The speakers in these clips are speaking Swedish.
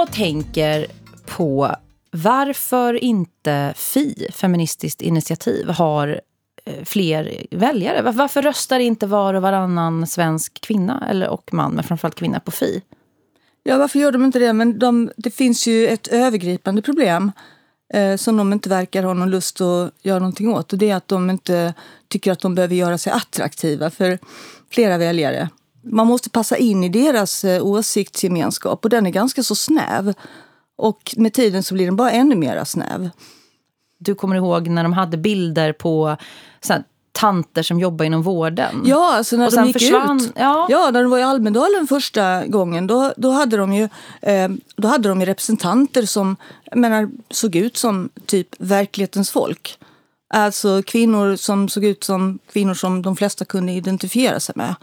jag tänker på varför inte FI, Feministiskt initiativ, har eh, fler väljare. Varför röstar inte var och varannan svensk kvinna eller och man, men framförallt kvinna på FI? Ja, varför gör de inte det? Men de, det finns ju ett övergripande problem eh, som de inte verkar ha någon lust att göra någonting åt. Och det är att de inte tycker att de behöver göra sig attraktiva för flera väljare. Man måste passa in i deras eh, åsiktsgemenskap och den är ganska så snäv. Och med tiden så blir den bara ännu mer snäv. Du kommer ihåg när de hade bilder på så här, tanter som jobbar inom vården. Ja, alltså när och de gick försvann, ut. Ja. ja, när de var i Almedalen första gången då, då, hade de ju, eh, då hade de ju representanter som menar, såg ut som typ verklighetens folk. Alltså kvinnor som såg ut som kvinnor som de flesta kunde identifiera sig med.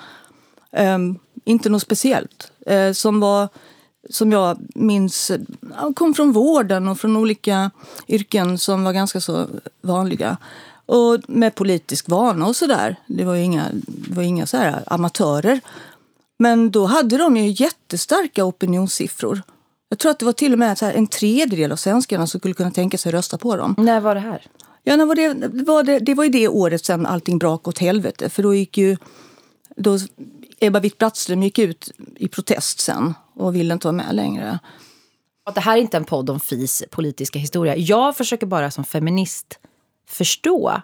Eh, inte något speciellt. Eh, som var som jag minns kom från vården och från olika yrken som var ganska så vanliga. Och med politisk vana och sådär. Det var ju inga, det var inga så här amatörer. Men då hade de ju jättestarka opinionssiffror. Jag tror att det var till och med en tredjedel av svenskarna som skulle kunna tänka sig rösta på dem. När var det här? Ja, när var det, var det, det var ju det året sen allting brak åt helvete. För då gick ju... Då Ebba Witt-Brattström gick ut i protest sen och ville inte vara med längre. Det här är inte en podd om FIs politiska historia. Jag försöker bara som feminist förstå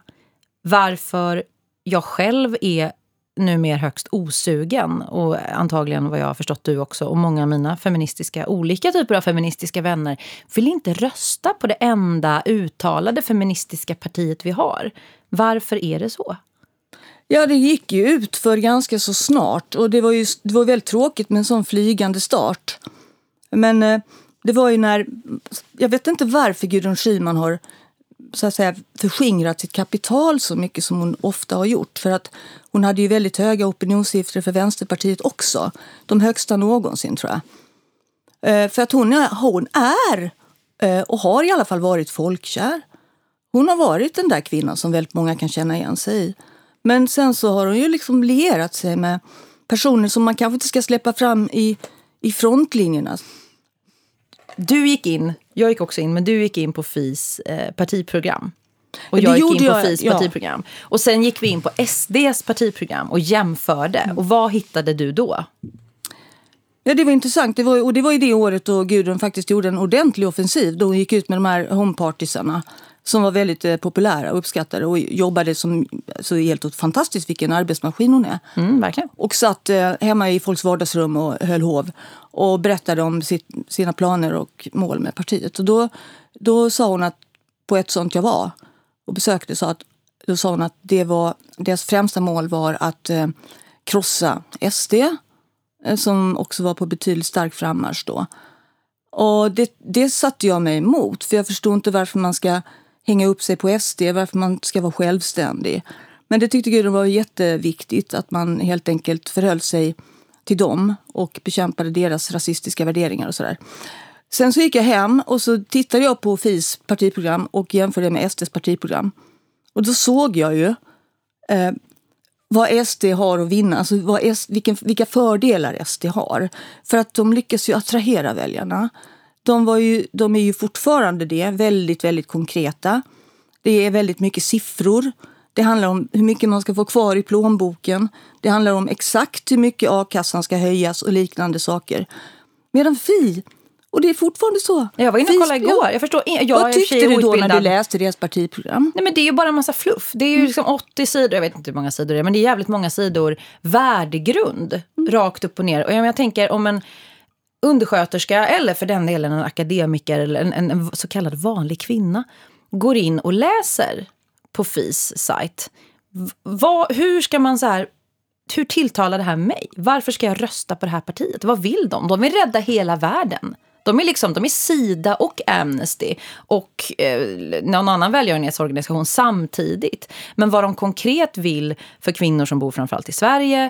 varför jag själv är numera högst osugen och antagligen vad jag har förstått du också och många av mina feministiska, olika typer av feministiska vänner vill inte rösta på det enda uttalade feministiska partiet vi har. Varför är det så? Ja, det gick ju ut för ganska så snart och det var ju det var väldigt tråkigt med en sån flygande start. Men eh, det var ju när, jag vet inte varför Gudrun Schyman har så att säga, förskingrat sitt kapital så mycket som hon ofta har gjort. För att hon hade ju väldigt höga opinionssiffror för Vänsterpartiet också. De högsta någonsin tror jag. Eh, för att hon är, hon är eh, och har i alla fall varit folkkär. Hon har varit den där kvinnan som väldigt många kan känna igen sig i. Men sen så har hon ju liksom lierat sig med personer som man kanske inte ska släppa fram i, i frontlinjerna. Du gick in, jag gick också in, men du gick in på FIs eh, partiprogram. Och jag gick in på jag, FIs ja. partiprogram. Och sen gick vi in på SDs partiprogram och jämförde. Mm. Och vad hittade du då? Ja, det var intressant. Det var, och det var ju det året då Gudrun faktiskt gjorde en ordentlig offensiv. Då hon gick ut med de här homepartisarna som var väldigt eh, populära och uppskattade och jobbade som så helt fantastiskt vilken arbetsmaskin hon är. Mm, verkligen. Och satt eh, hemma i folks vardagsrum och höll hov och berättade om sitt, sina planer och mål med partiet. Och då, då sa hon att på ett sånt jag var och besökte sa att, då sa hon att det var, deras främsta mål var att eh, krossa SD eh, som också var på betydligt stark frammarsch då. Och det, det satte jag mig emot för jag förstod inte varför man ska hänga upp sig på SD, varför man ska vara självständig. Men det tyckte Gudrun var jätteviktigt att man helt enkelt förhöll sig till dem och bekämpade deras rasistiska värderingar och sådär. Sen så gick jag hem och så tittade jag på FIs partiprogram och jämförde med SDs partiprogram. Och då såg jag ju eh, vad SD har att vinna, alltså vad SD, vilken, vilka fördelar SD har. För att de lyckas ju attrahera väljarna. De, var ju, de är ju fortfarande det, väldigt, väldigt konkreta. Det är väldigt mycket siffror. Det handlar om hur mycket man ska få kvar i plånboken. Det handlar om exakt hur mycket a-kassan ska höjas och liknande saker. Medan Fi, och det är fortfarande så. Jag var inne och kollade igår. Jag förstår, jag Vad tyckte du då när du läste deras partiprogram? Nej, men det är ju bara en massa fluff. Det är ju liksom 80 sidor, jag vet inte hur många sidor det är, men det är jävligt många sidor värdegrund rakt upp och ner. Och jag, jag tänker om en undersköterska eller för den delen en akademiker eller en, en, en så kallad vanlig kvinna går in och läser på FIs sajt. Hur ska man så här, hur tilltalar det här mig? Varför ska jag rösta på det här partiet? Vad vill de? De vill rädda hela världen. De är, liksom, de är Sida och Amnesty och eh, någon annan välgörenhetsorganisation samtidigt. Men vad de konkret vill för kvinnor som bor framförallt i Sverige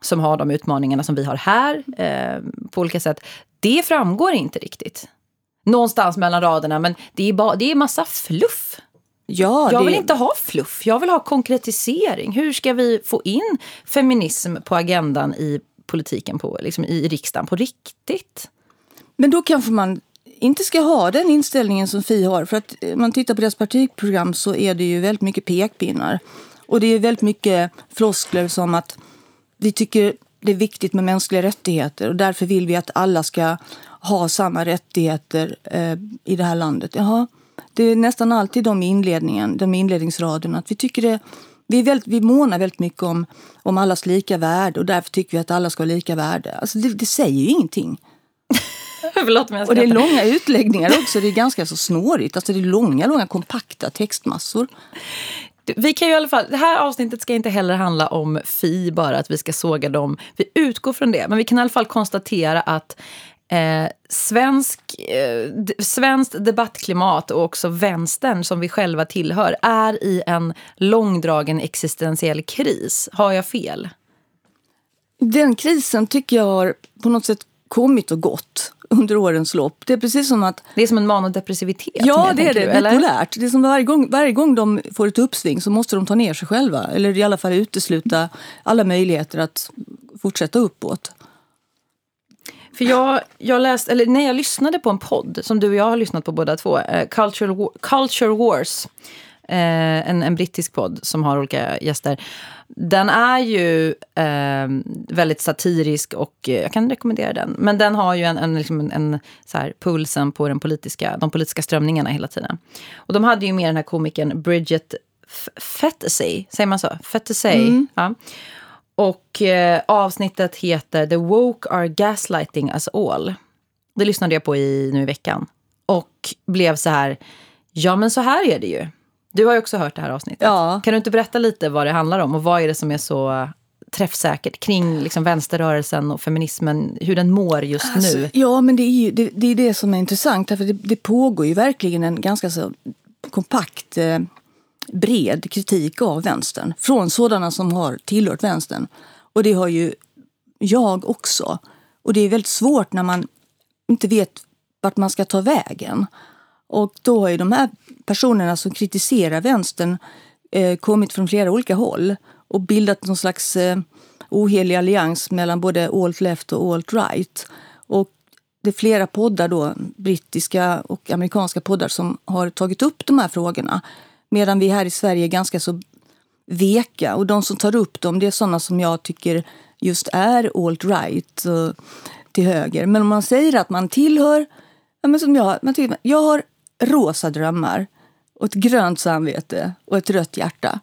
som har de utmaningarna som vi har här eh, på olika sätt, det framgår inte riktigt. Någonstans mellan raderna, men det är, bara, det är massa fluff. Ja, jag det... vill inte ha fluff, jag vill ha konkretisering. Hur ska vi få in feminism på agendan i politiken, på, liksom i riksdagen, på riktigt? Men då kanske man inte ska ha den inställningen som Fi har. För att om man tittar på deras partiprogram så är det ju väldigt mycket pekpinnar. Och det är väldigt mycket floskler som att vi tycker det är viktigt med mänskliga rättigheter och därför vill vi att alla ska ha samma rättigheter eh, i det här landet. Jaha, det är nästan alltid de i inledningen, de inledningsraderna. Att vi tycker det, vi, är väldigt, vi månar väldigt mycket om, om allas lika värde och därför tycker vi att alla ska ha lika värde. Alltså det, det säger ju ingenting. Förlåt, Och det är långa utläggningar också. Det är ganska så snårigt. Alltså det är långa, långa kompakta textmassor. Vi kan ju i alla fall, det här avsnittet ska inte heller handla om Fi, bara att vi ska såga dem. Vi utgår från det, men vi kan i alla fall konstatera att eh, svensk, eh, svenskt debattklimat och också vänstern som vi själva tillhör är i en långdragen existentiell kris. Har jag fel? Den krisen tycker jag har på något sätt kommit och gått under årens lopp. Det är precis som att Det är som en manodepressivitet. Ja, det är det. du? Bipolärt. Det är som varje gång, varje gång de får ett uppsving så måste de ta ner sig själva. Eller i alla fall utesluta alla möjligheter att fortsätta uppåt. För jag, jag läste, eller nej, jag lyssnade på en podd som du och jag har lyssnat på båda två. Eh, Cultural, Wa- Culture Wars. Eh, en, en brittisk podd som har olika gäster. Den är ju eh, väldigt satirisk och eh, jag kan rekommendera den. Men den har ju en, en, liksom en, så här, pulsen på den politiska, de politiska strömningarna hela tiden. Och de hade ju med den här komikern Bridget F- Fetesay, säger man så? Fetesay. Ja. Och eh, avsnittet heter The woke are gaslighting us all. Det lyssnade jag på i, nu i veckan. Och blev så här, ja men så här är det ju. Du har ju också hört det här avsnittet. Ja. Kan du inte berätta lite vad det handlar om och vad är det som är så träffsäkert kring liksom vänsterrörelsen och feminismen, hur den mår just Alltså, nu? ja, men det är ju det, det, är det som är intressant. Därför det, det pågår ju verkligen en ganska så kompakt, eh, bred kritik av vänstern. Från sådana som har tillhört vänstern. Och det har ju jag också. Och det är väldigt svårt när man inte vet vart man ska ta vägen. Och då har ju de här personerna som kritiserar vänstern eh, kommit från flera olika håll och bildat någon slags eh, ohelig allians mellan både alt-left och alt-right. Och det är flera poddar då, brittiska och amerikanska poddar som har tagit upp de här frågorna. Medan vi här i Sverige är ganska så veka. Och de som tar upp dem det är sådana som jag tycker just är alt-right eh, till höger. Men om man säger att man tillhör, ja, men som jag, man tycker, jag har rosa drömmar och ett grönt samvete och ett rött hjärta.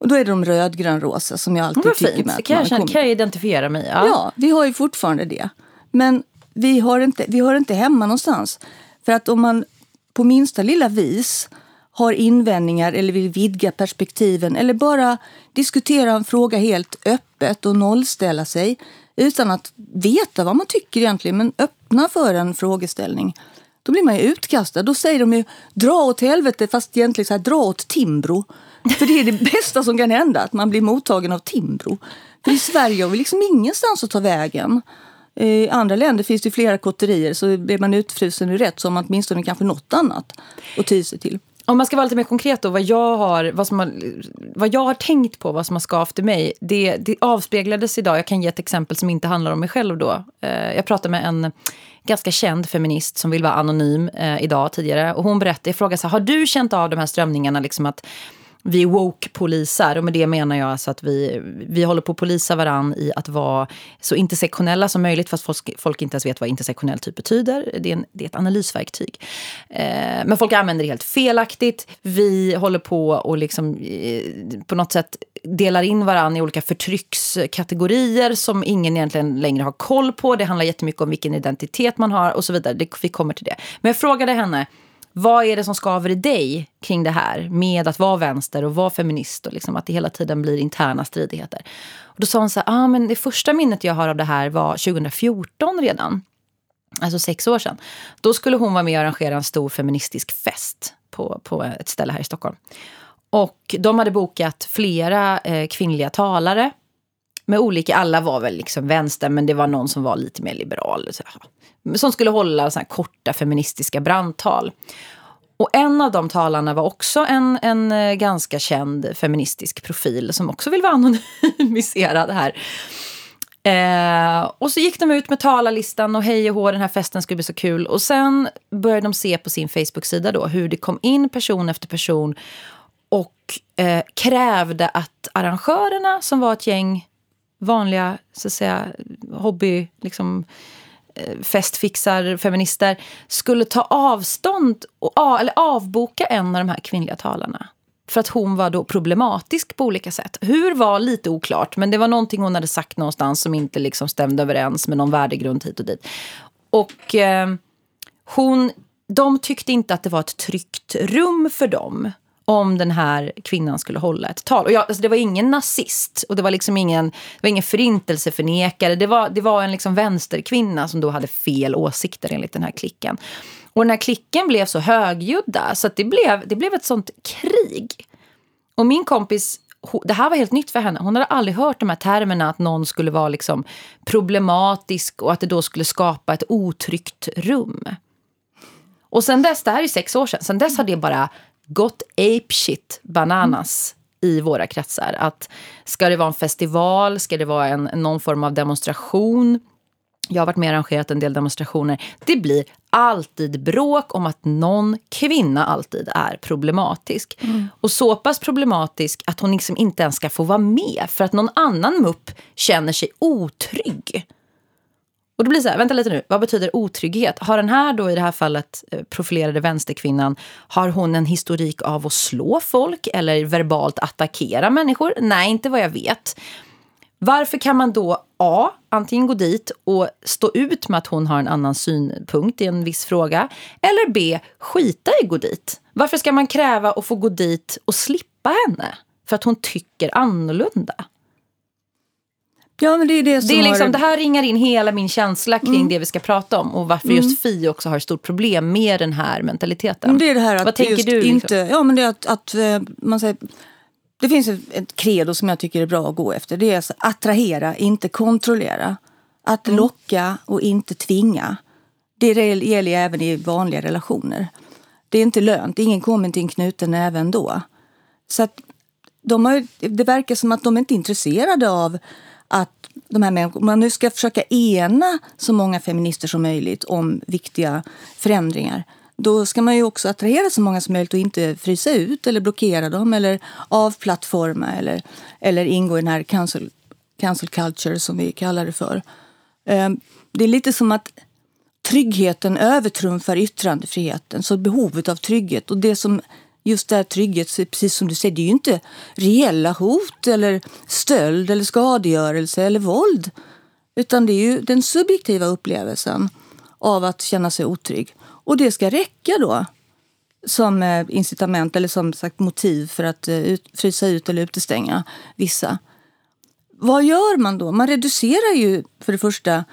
Och då är det de rödgrönrosa som jag alltid Vad tycker fint. med. Det kan jag, känna, kan jag identifiera mig. Ja. Ja, vi har ju fortfarande det. Men vi har inte, vi har inte hemma någonstans. För att om man på minsta lilla vis har invändningar eller vill vidga perspektiven eller bara diskutera en fråga helt öppet och nollställa sig utan att veta vad man tycker egentligen, men öppna för en frågeställning. Då blir man ju utkastad. Då säger de ju dra åt helvete, fast egentligen så här, dra åt Timbro. För det är det bästa som kan hända, att man blir mottagen av Timbro. För i Sverige har vi liksom ingenstans att ta vägen. Eh, I andra länder finns det flera kotterier så blir man utfrusen ur rätt så har man åtminstone kanske något annat att ty sig till. Om man ska vara lite mer konkret då, vad jag har, vad som har, vad jag har tänkt på, vad som har skavt i mig, det, det avspeglades idag. Jag kan ge ett exempel som inte handlar om mig själv då. Eh, jag pratade med en ganska känd feminist som vill vara anonym eh, idag tidigare. Och hon berättade, jag frågade så här, har du känt av de här strömningarna liksom att vi är woke-polisar och med det menar jag alltså att vi, vi håller på att polisa varann i att vara så intersektionella som möjligt fast folk, folk inte ens vet vad intersektionell typ betyder. Det är, en, det är ett analysverktyg. Eh, men folk använder det helt felaktigt. Vi håller på och liksom, eh, på något sätt delar in varann i olika förtryckskategorier som ingen egentligen längre har koll på. Det handlar jättemycket om vilken identitet man har och så vidare. Det, vi kommer till det. Men jag frågade henne vad är det som skaver i dig kring det här med att vara vänster och vara feminist och liksom att det hela tiden blir interna stridigheter? Och då sa hon så här, ah, men det första minnet jag har av det här var 2014 redan. Alltså sex år sedan. Då skulle hon vara med och arrangera en stor feministisk fest på, på ett ställe här i Stockholm. Och de hade bokat flera eh, kvinnliga talare. Med olika, alla var väl liksom vänster, men det var någon som var lite mer liberal. Så, som skulle hålla så här korta feministiska brandtal. Och en av de talarna var också en, en eh, ganska känd feministisk profil som också vill vara anonymiserad här. Eh, och så gick de ut med talarlistan och hej och hå, den här festen skulle bli så kul. Och sen började de se på sin Facebook-sida då hur det kom in person efter person och eh, krävde att arrangörerna, som var ett gäng vanliga så att säga, hobby, liksom, eh, festfixar, feminister, skulle ta avstånd och, eller avboka en av de här kvinnliga talarna. För att hon var då problematisk på olika sätt. Hur var lite oklart, men det var någonting hon hade sagt någonstans som inte liksom stämde överens med någon värdegrund hit och dit. Och eh, hon, de tyckte inte att det var ett tryggt rum för dem om den här kvinnan skulle hålla ett tal. Och jag, alltså det var ingen nazist och det var liksom ingen, det var ingen förintelseförnekare. Det var, det var en liksom vänsterkvinna som då hade fel åsikter enligt den här klicken. Och den här klicken blev så högljudda så att det blev, det blev ett sånt krig. Och min kompis, det här var helt nytt för henne. Hon hade aldrig hört de här termerna att någon skulle vara liksom problematisk och att det då skulle skapa ett otryggt rum. Och sen dess, det här är sex år sedan, sen dess har det bara gått ape shit bananas mm. i våra kretsar. Att ska det vara en festival, ska det vara en, någon form av demonstration jag har varit med och arrangerat en del demonstrationer. Det blir alltid bråk om att någon kvinna alltid är problematisk. Mm. Och så pass problematisk att hon liksom inte ens ska få vara med för att någon annan mupp känner sig otrygg. Och då blir det så här, vänta lite nu, vad betyder otrygghet? Har den här då i det här fallet eh, profilerade vänsterkvinnan, har hon en historik av att slå folk eller verbalt attackera människor? Nej, inte vad jag vet. Varför kan man då A. Antingen gå dit och stå ut med att hon har en annan synpunkt i en viss fråga. Eller B. Skita i att gå dit. Varför ska man kräva att få gå dit och slippa henne? För att hon tycker annorlunda. Ja, men det, är det, som det, är liksom, har... det här ringar in hela min känsla kring mm. det vi ska prata om. Och varför mm. just Fi också har ett stort problem med den här mentaliteten. det är det här att Vad tänker du? Liksom? Inte, ja, men det är att, att eh, man säger det finns ett credo som jag tycker är bra att gå efter. Det är att attrahera, inte kontrollera. Att mm. locka och inte tvinga. Det gäller även i vanliga relationer. Det är inte lönt. Ingen kommer till en knuten även då. Så att de har, det verkar som att de inte är intresserade av att de här människorna, man nu ska försöka ena så många feminister som möjligt om viktiga förändringar då ska man ju också attrahera så många som möjligt och inte frysa ut eller blockera dem eller avplattforma eller, eller ingå i den här cancel, cancel culture som vi kallar det för. Ehm, det är lite som att tryggheten övertrumfar yttrandefriheten. Så behovet av trygghet och det som just det här trygghet, precis som du säger, det är ju inte reella hot eller stöld eller skadegörelse eller våld. Utan det är ju den subjektiva upplevelsen av att känna sig otrygg. Och det ska räcka då som eh, incitament eller som sagt motiv för att eh, ut, frysa ut eller utestänga vissa. Vad gör man då? Man reducerar ju för det första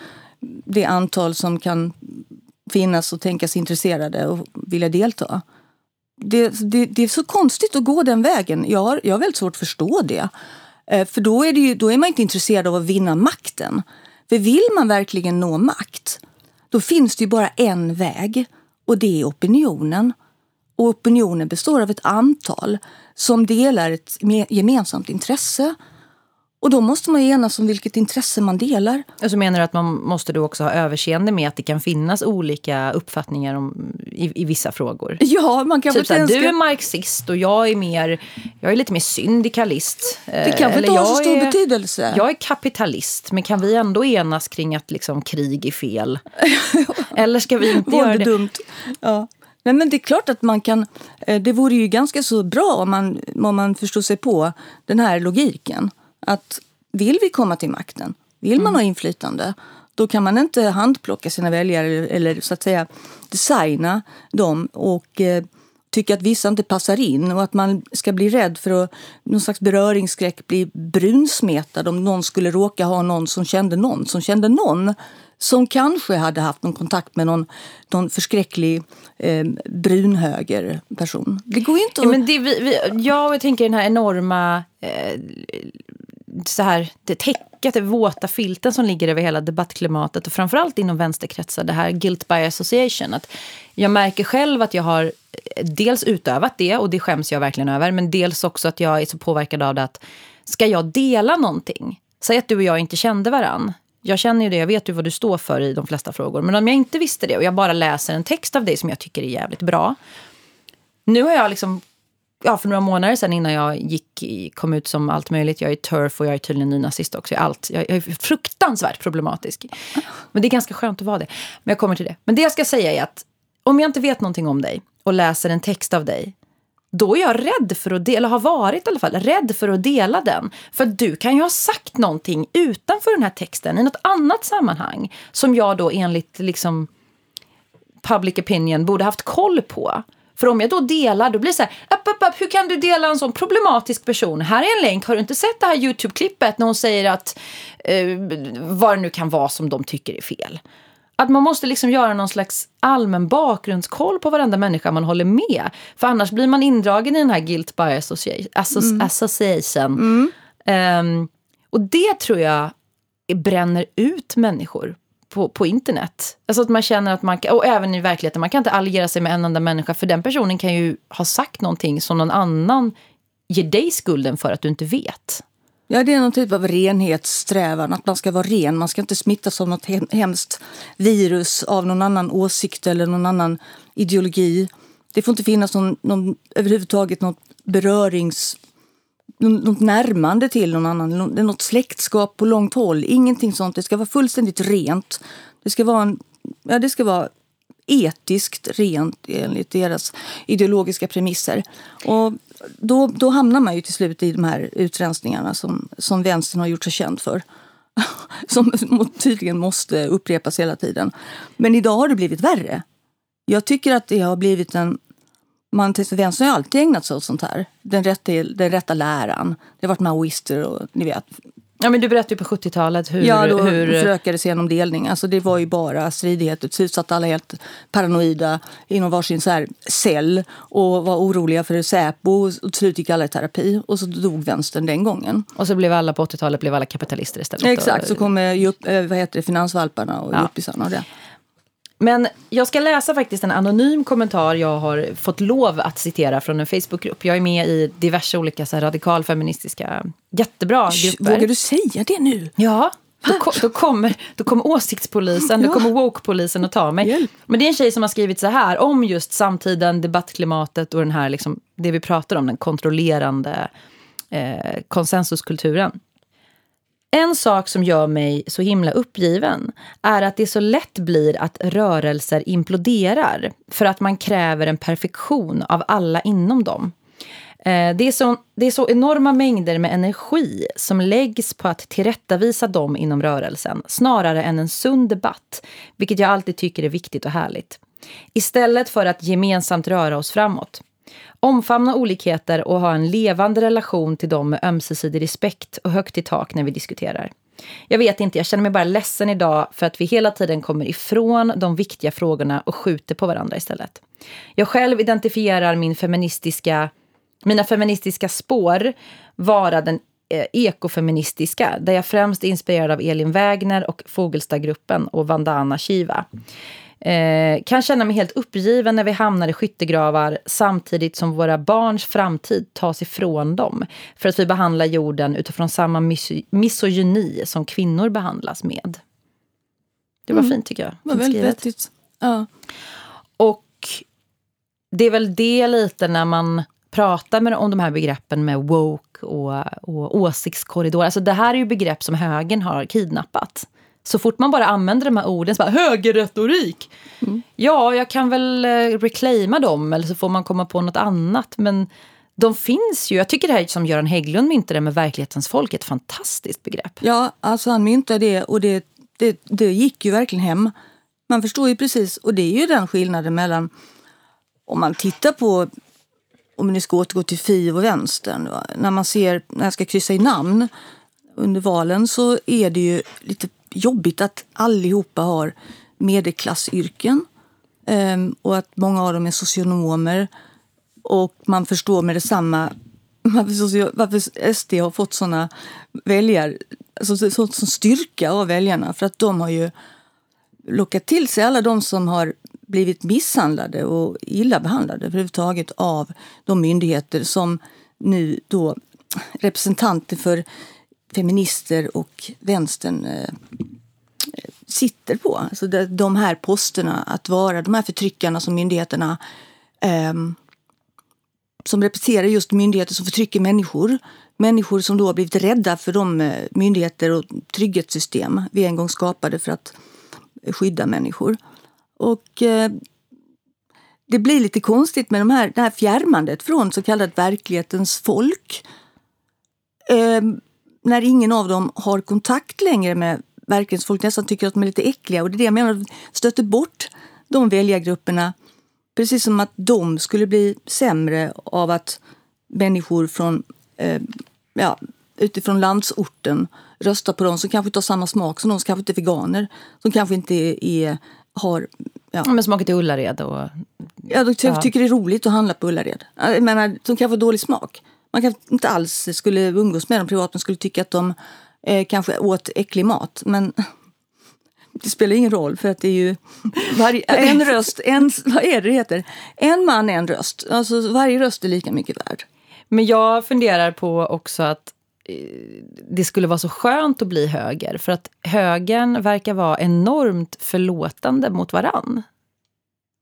det antal som kan finnas och tänkas intresserade och vilja delta. Det, det, det är så konstigt att gå den vägen. Jag har, jag har väldigt svårt att förstå det. Eh, för då är, det ju, då är man inte intresserad av att vinna makten. För vill man verkligen nå makt, då finns det ju bara en väg. Och det är opinionen. Och opinionen består av ett antal som delar ett gemensamt intresse. Och då måste man enas om vilket intresse man delar. Och så menar du att man måste då också ha överseende med att det kan finnas olika uppfattningar om, i, i vissa frågor? Ja, man kan typ såhär, Du är marxist och jag är, mer, jag är lite mer syndikalist. Det kanske inte har så stor är, betydelse. Jag är kapitalist, men kan vi ändå enas kring att liksom, krig är fel? Eller ska vi inte göra det? dumt. Ja. Nej, men det är klart att man kan... Eh, det vore ju ganska så bra om man, om man förstår sig på den här logiken. Att vill vi komma till makten, vill man mm. ha inflytande, då kan man inte handplocka sina väljare eller, så att säga designa dem och eh, tycka att vissa inte passar in och att man ska bli rädd för att någon slags beröringsskräck bli brunsmetad om någon skulle råka ha någon som kände någon som kände någon som kanske hade haft någon kontakt med någon, någon förskräcklig eh, brunhöger person. Det går inte att... Ja, men det, vi, vi, jag tänker den här enorma eh, så här, det täcket, det våta filten som ligger över hela debattklimatet och framförallt inom vänsterkretsar, det här guilt by association. Att jag märker själv att jag har eh, dels utövat det och det skäms jag verkligen över, men dels också att jag är så påverkad av det att ska jag dela någonting säg att du och jag inte kände varann. Jag känner ju det, jag vet ju vad du står för i de flesta frågor. Men om jag inte visste det och jag bara läser en text av dig som jag tycker är jävligt bra. Nu har jag liksom, ja för några månader sedan innan jag gick, kom ut som allt möjligt. Jag är turf och jag är tydligen nynazist också. Jag är, allt, jag är fruktansvärt problematisk. Men det är ganska skönt att vara det. Men jag kommer till det. Men det jag ska säga är att om jag inte vet någonting om dig och läser en text av dig då är jag rädd för att dela, eller har varit i alla fall, rädd för att dela den. För du kan ju ha sagt någonting utanför den här texten i något annat sammanhang som jag då enligt liksom public opinion borde haft koll på. För om jag då delar, då blir det så här, upp, upp, upp, hur kan du dela en sån problematisk person? Här är en länk, har du inte sett det här YouTube-klippet när hon säger att eh, vad det nu kan vara som de tycker är fel? Att man måste liksom göra någon slags allmän bakgrundskoll på varenda människa man håller med. För annars blir man indragen i den här guilt by association. Mm. association. Mm. Um, och det tror jag bränner ut människor på, på internet. Alltså att man känner att man kan, och även i verkligheten, man kan inte alliera sig med en enda människa för den personen kan ju ha sagt någonting som någon annan ger dig skulden för att du inte vet. Ja, det är någon typ av renhetssträvan, att man ska vara ren. Man ska inte smittas av något hemskt virus av någon annan åsikt eller någon annan ideologi. Det får inte finnas någon, någon överhuvudtaget någon berörings... Något närmande till någon annan, något släktskap på långt håll. Ingenting sånt. Det ska vara fullständigt rent. Det ska vara, en, ja, det ska vara etiskt rent enligt deras ideologiska premisser. Och då, då hamnar man ju till slut i de här utrensningarna som, som vänstern har gjort sig känd för. som tydligen måste upprepas hela tiden. Men idag har det blivit värre. Jag tycker att det har blivit en... Man, vänstern har alltid ägnat sig åt sånt här. Den rätta, den rätta läran. Det har varit maoister och ni vet, Ja, men du berättade ju på 70-talet hur... Ja, då hur... förökades genom delning. Alltså, det var ju bara stridigheter. Till satt alla helt paranoida inom varsin så här cell och var oroliga för Säpo. Och till slut gick alla i terapi och så dog vänstern den gången. Och så blev alla på 80-talet blev alla kapitalister istället. Exakt, så kom eh, vad heter det, finansvalparna och ja. yuppisarna och det. Men jag ska läsa faktiskt en anonym kommentar jag har fått lov att citera från en Facebookgrupp. Jag är med i diverse olika så här, radikalfeministiska, jättebra grupper. Vågar du säga det nu? Ja. Då, då, kommer, då kommer åsiktspolisen, ja. då kommer woke-polisen att ta mig. Hjälp. Men det är en tjej som har skrivit så här om just samtiden, debattklimatet och den här, liksom, det vi pratar om, den kontrollerande eh, konsensuskulturen. En sak som gör mig så himla uppgiven är att det så lätt blir att rörelser imploderar för att man kräver en perfektion av alla inom dem. Eh, det är, så, det är så enorma mängder med energi som läggs på att tillrättavisa dem inom rörelsen snarare än en sund debatt, vilket jag alltid tycker är viktigt och härligt. Istället för att gemensamt röra oss framåt. Omfamna olikheter och ha en levande relation till dem med ömsesidig respekt och högt i tak när vi diskuterar. Jag vet inte, jag känner mig bara ledsen idag för att vi hela tiden kommer ifrån de viktiga frågorna och skjuter på varandra istället. Jag själv identifierar min feministiska, mina feministiska spår vara den eh, ekofeministiska, där jag främst är inspirerad av Elin Wägner och Fogelstadgruppen och Vandana Shiva. Eh, kan känna mig helt uppgiven när vi hamnar i skyttegravar samtidigt som våra barns framtid tas ifrån dem för att vi behandlar jorden utifrån samma mis misogyni som kvinnor behandlas med. Det var mm. fint tycker jag. Det var väldigt vettigt. Ja. Och det är väl det lite när man pratar med, om de här begreppen med woke och, och åsiktskorridor. Alltså det här är ju begrepp som högern har kidnappat så fort man bara använder de här orden, så bara högerretorik. Mm. Ja, jag kan väl eh, reclaima dem eller så får man komma på något annat. Men de finns ju. Jag tycker det här som Göran Hägglund myntade med verklighetens folk är ett fantastiskt begrepp. Ja, alltså han myntade det och det, det, det gick ju verkligen hem. Man förstår ju precis, och det är ju den skillnaden mellan om man tittar på om ni ska återgå till Fi och vänstern. När man ser, när jag ska kryssa i namn under valen så är det ju lite jobbigt att allihopa har medelklassyrken ehm, och att många av dem är socionomer. Och man förstår med detsamma varför, varför SD har fått såna väljar, alltså sån styrka av väljarna. För att de har ju lockat till sig alla de som har blivit misshandlade och illa behandlade överhuvudtaget av de myndigheter som nu då representanter för feminister och vänstern eh, sitter på. Alltså de, de här posterna, att vara de här förtryckarna som myndigheterna eh, som representerar just myndigheter som förtrycker människor. Människor som då har blivit rädda för de eh, myndigheter och trygghetssystem vi en gång skapade för att eh, skydda människor. Och eh, det blir lite konstigt med de här, det här fjärmandet från så kallat verklighetens folk. Eh, när ingen av dem har kontakt längre med verklighetens folk, nästan tycker att de är lite äckliga. Och det är det jag menar, stöter bort de väljargrupperna. Precis som att de skulle bli sämre av att människor från, eh, ja, utifrån landsorten röstar på dem som kanske inte har samma smak som de, som kanske inte är veganer, som kanske inte är, är har... Ja. Men smakar till Ullared och... Ja, de ty ja. tycker det är roligt att handla på Ullared. Jag menar, de kanske har dålig smak. Man kanske inte alls skulle umgås med dem privat, man skulle tycka att de eh, kanske åt äcklig mat. Men det spelar ingen roll för att det är ju varje, en röst, en, vad är det det heter? En man, en röst. Alltså varje röst är lika mycket värd. Men jag funderar på också att eh, det skulle vara så skönt att bli höger. För att högern verkar vara enormt förlåtande mot varann.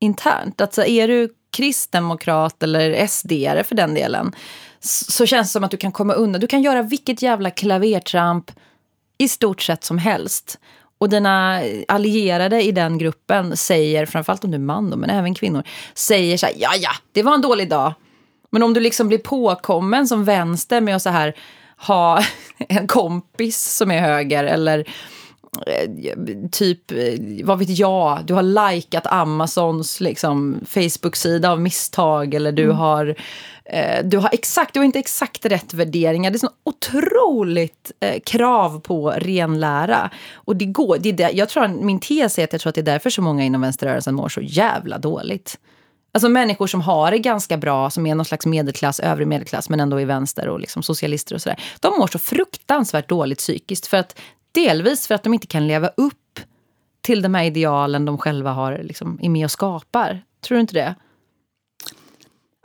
Internt. Alltså är du kristdemokrat eller sd för den delen så känns det som att du kan komma undan. Du kan göra vilket jävla klavertramp i stort sett som helst. Och dina allierade i den gruppen säger, framförallt om du är man då, men även kvinnor, säger så här, ja ja, det var en dålig dag. Men om du liksom blir påkommen som vänster med att så här ha en kompis som är höger eller eh, typ, eh, vad vet jag, du har likat Amazons liksom, Facebook-sida av misstag eller du mm. har Eh, du har exakt, du har inte exakt rätt värderingar. Det är så otroligt eh, krav på renlära. Och det går, det är där, jag tror, min tes är att jag tror att det är därför så många inom vänsterrörelsen mår så jävla dåligt. Alltså människor som har det ganska bra, som är någon slags medelklass, övre medelklass, men ändå är vänster och liksom socialister och sådär. De mår så fruktansvärt dåligt psykiskt. För att, delvis för att de inte kan leva upp till de här idealen de själva har, liksom, är med och skapar. Tror du inte det?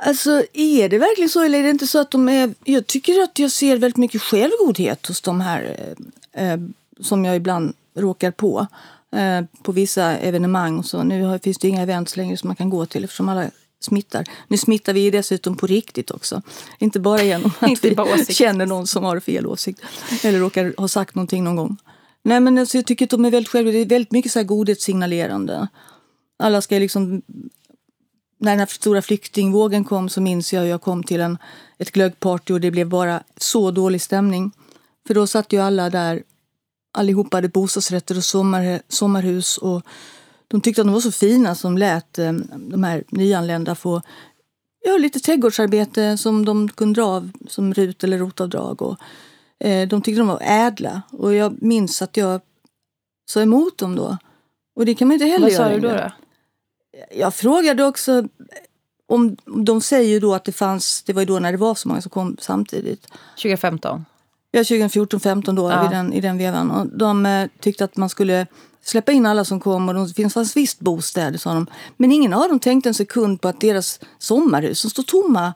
Alltså är det verkligen så eller är det inte så att de är... Jag tycker att jag ser väldigt mycket självgodhet hos de här eh, eh, som jag ibland råkar på. Eh, på vissa evenemang och så. Nu finns det inga events längre som man kan gå till eftersom alla smittar. Nu smittar vi dessutom på riktigt också. Inte bara genom att vi känner någon som har fel åsikt eller råkar ha sagt någonting någon gång. Nej men alltså, jag tycker att de är väldigt själva. Det är väldigt mycket så här godhetssignalerande. Alla ska liksom när den här stora flyktingvågen kom så minns jag att jag kom till en, ett glöggparty och det blev bara så dålig stämning. För då satt ju alla där, allihopa hade bostadsrätter och sommar, sommarhus och de tyckte att de var så fina som lät eh, de här nyanlända få göra lite trädgårdsarbete som de kunde dra av som RUT eller rotavdrag. Och, eh, de tyckte de var ädla och jag minns att jag sa emot dem då. Och det kan man inte heller Vad göra. Vad sa du då? då? Jag frågade också om de säger ju då att det fanns, det var ju då när det var så många som kom samtidigt. 2015? Ja, 2014, 15 då ja. i, den, i den vevan. Och de eh, tyckte att man skulle släppa in alla som kom och det fanns visst bostäder sa de. Men ingen av dem tänkte en sekund på att deras sommarhus som står tomma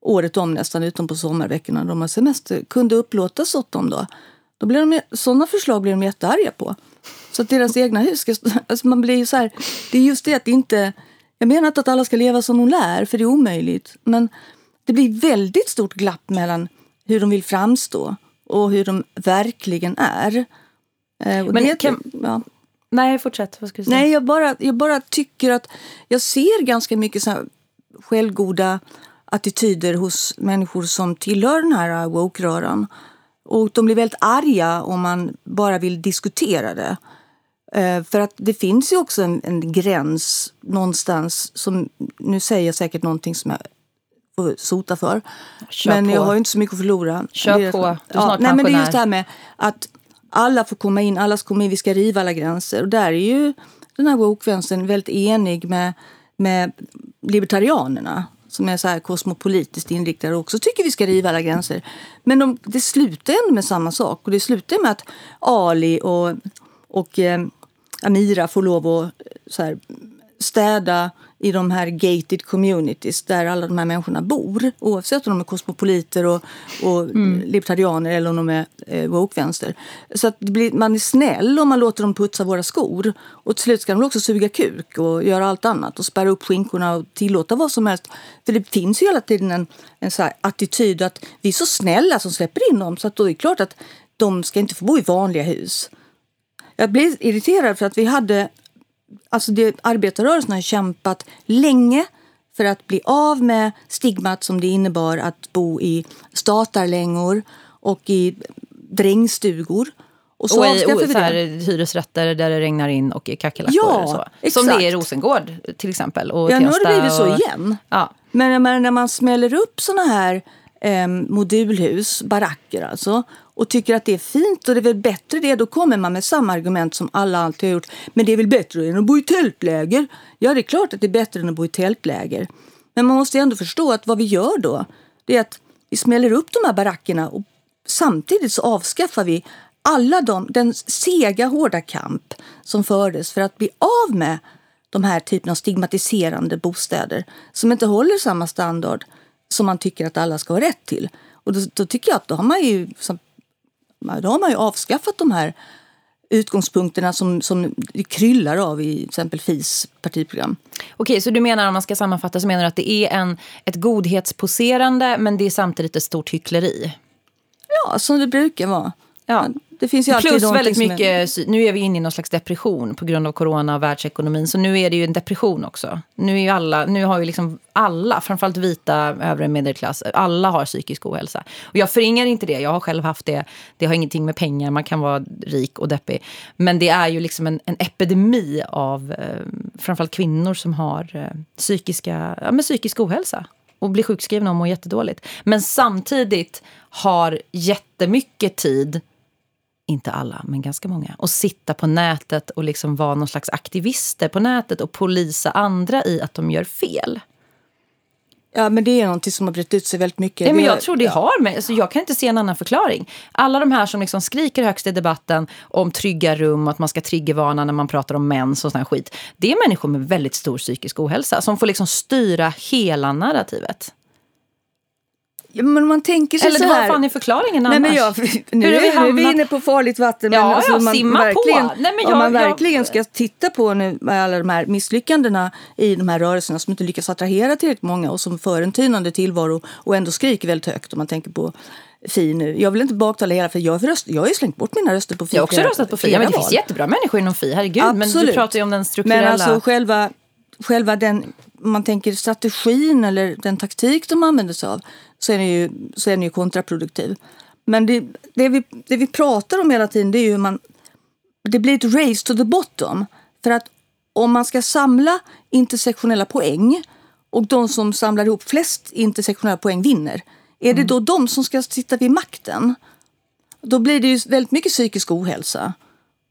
året om nästan utom på sommarveckorna de har semester kunde upplåtas åt dem då. då blir de, sådana förslag blir de jättearga på. Så att deras egna hus ska... Alltså man blir så här, det är just det att inte... Jag menar inte att alla ska leva som de lär, för det är omöjligt. Men det blir väldigt stort glapp mellan hur de vill framstå och hur de verkligen är. Eh, men det, kan, ja. Nej, fortsätt. Vad ska du säga? Nej, jag bara, jag bara tycker att jag ser ganska mycket så självgoda attityder hos människor som tillhör den här woke-röran. Och de blir väldigt arga om man bara vill diskutera det. Eh, för att det finns ju också en, en, gräns någonstans som, nu säger jag säkert någonting som jag får sota för. Kör men på. jag har ju inte så mycket att förlora. Kör det, på, du är ja, snart nej, men Det är just det här med att alla får komma in, alla ska komma in, vi ska riva alla gränser. Och där är ju den här woke-vänstern väldigt enig med, med libertarianerna som är så här kosmopolitiskt inriktade och också tycker vi ska riva alla gränser. Men de, det slutar ändå med samma sak. Och det slutar med att Ali och, och eh, Amira får lov att så här, städa i de här gated communities där alla de här människorna bor. Oavsett om de är kosmopoliter och, och mm. libertarianer eller om de är eh, woke-vänster. Så att blir, man är snäll om man låter dem putsa våra skor. Och till slut ska de också suga kuk och göra allt annat och spärra upp skinkorna och tillåta vad som helst. För det finns ju hela tiden en, en så attityd att vi är så snälla som släpper in dem så att då är det klart att de ska inte få bo i vanliga hus. Jag blev irriterad för att vi hade alltså det, arbetarrörelsen har kämpat länge för att bli av med stigmat som det innebar att bo i statarlängor och i drängstugor. Och, så och i o, så här, hyresrätter där det regnar in och i kackerlackor. Ja, så. Exakt. Som det är i Rosengård till exempel. Och ja, nu har det blivit så igen. Ja. Men när man smäller upp såna här eh, modulhus, baracker alltså, och tycker att det är fint och det är väl bättre det, då kommer man med samma argument som alla alltid har gjort. Men det är väl bättre än att bo i tältläger? Ja, det är klart att det är bättre än att bo i tältläger. Men man måste ändå förstå att vad vi gör då, det är att vi smäller upp de här barackerna och samtidigt så avskaffar vi alla de, den sega, hårda kamp som fördes för att bli av med de här typen av stigmatiserande bostäder som inte håller samma standard som man tycker att alla ska ha rätt till. Och då, då tycker jag att då har man ju, då har man ju avskaffat de här utgångspunkterna som, som kryllar av i till exempel FIs partiprogram. Okej, så du menar om man ska sammanfatta så menar du att det är en, ett godhetsposerande men det är samtidigt ett stort hyckleri? Ja, som det brukar vara. Ja. Det finns ju alltid Plus väldigt mycket, är... nu är vi inne i någon slags depression på grund av corona och världsekonomin. Så nu är det ju en depression också. Nu, är alla, nu har ju liksom alla, framförallt vita övre medelklass, alla har psykisk ohälsa. Och jag förringar inte det, jag har själv haft det. Det har ingenting med pengar, man kan vara rik och deppig. Men det är ju liksom en, en epidemi av eh, framförallt kvinnor som har eh, psykiska, ja, men psykisk ohälsa och blir sjukskrivna och mår jättedåligt. Men samtidigt har jättemycket tid inte alla, men ganska många, och sitta på nätet och liksom vara någon slags aktivister på nätet och polisa andra i att de gör fel. Ja, men det är någonting som har brett ut sig väldigt mycket. Ja, men jag tror det har med, alltså jag kan inte se en annan förklaring. Alla de här som liksom skriker högst i debatten om trygga rum och att man ska triggervarna när man pratar om mens och sån skit. Det är människor med väldigt stor psykisk ohälsa som får liksom styra hela narrativet. Ja, men man tänker sig Eller så här... vad fan är förklaringen annars? Nej, men jag, nu, är vi, hamnat... vi är inne på farligt vatten. Ja, men alltså, ja, man simma verkligen, på. Nej, men jag, om man verkligen ska titta på nu alla de här misslyckandena i de här rörelserna som inte lyckas attrahera tillräckligt många och som för en tynande tillvaro och ändå skriker väldigt högt om man tänker på Fi nu. Jag vill inte baktala hela för jag, röst, jag har ju slängt bort mina röster på Fi. Jag har också röstat på Fi. Ja, men det finns jättebra människor inom Fi, herregud. Absolut. Men du pratar ju om den strukturella... Men alltså själva, själva den, man tänker strategin eller den taktik de använder sig av så är den ju, så är den ju kontraproduktiv. Men det, det, vi, det vi pratar om hela tiden det är ju hur man... Det blir ett race to the bottom. För att om man ska samla intersektionella poäng och de som samlar ihop flest intersektionella poäng vinner. Är det mm. då de som ska sitta vid makten? Då blir det ju väldigt mycket psykisk ohälsa.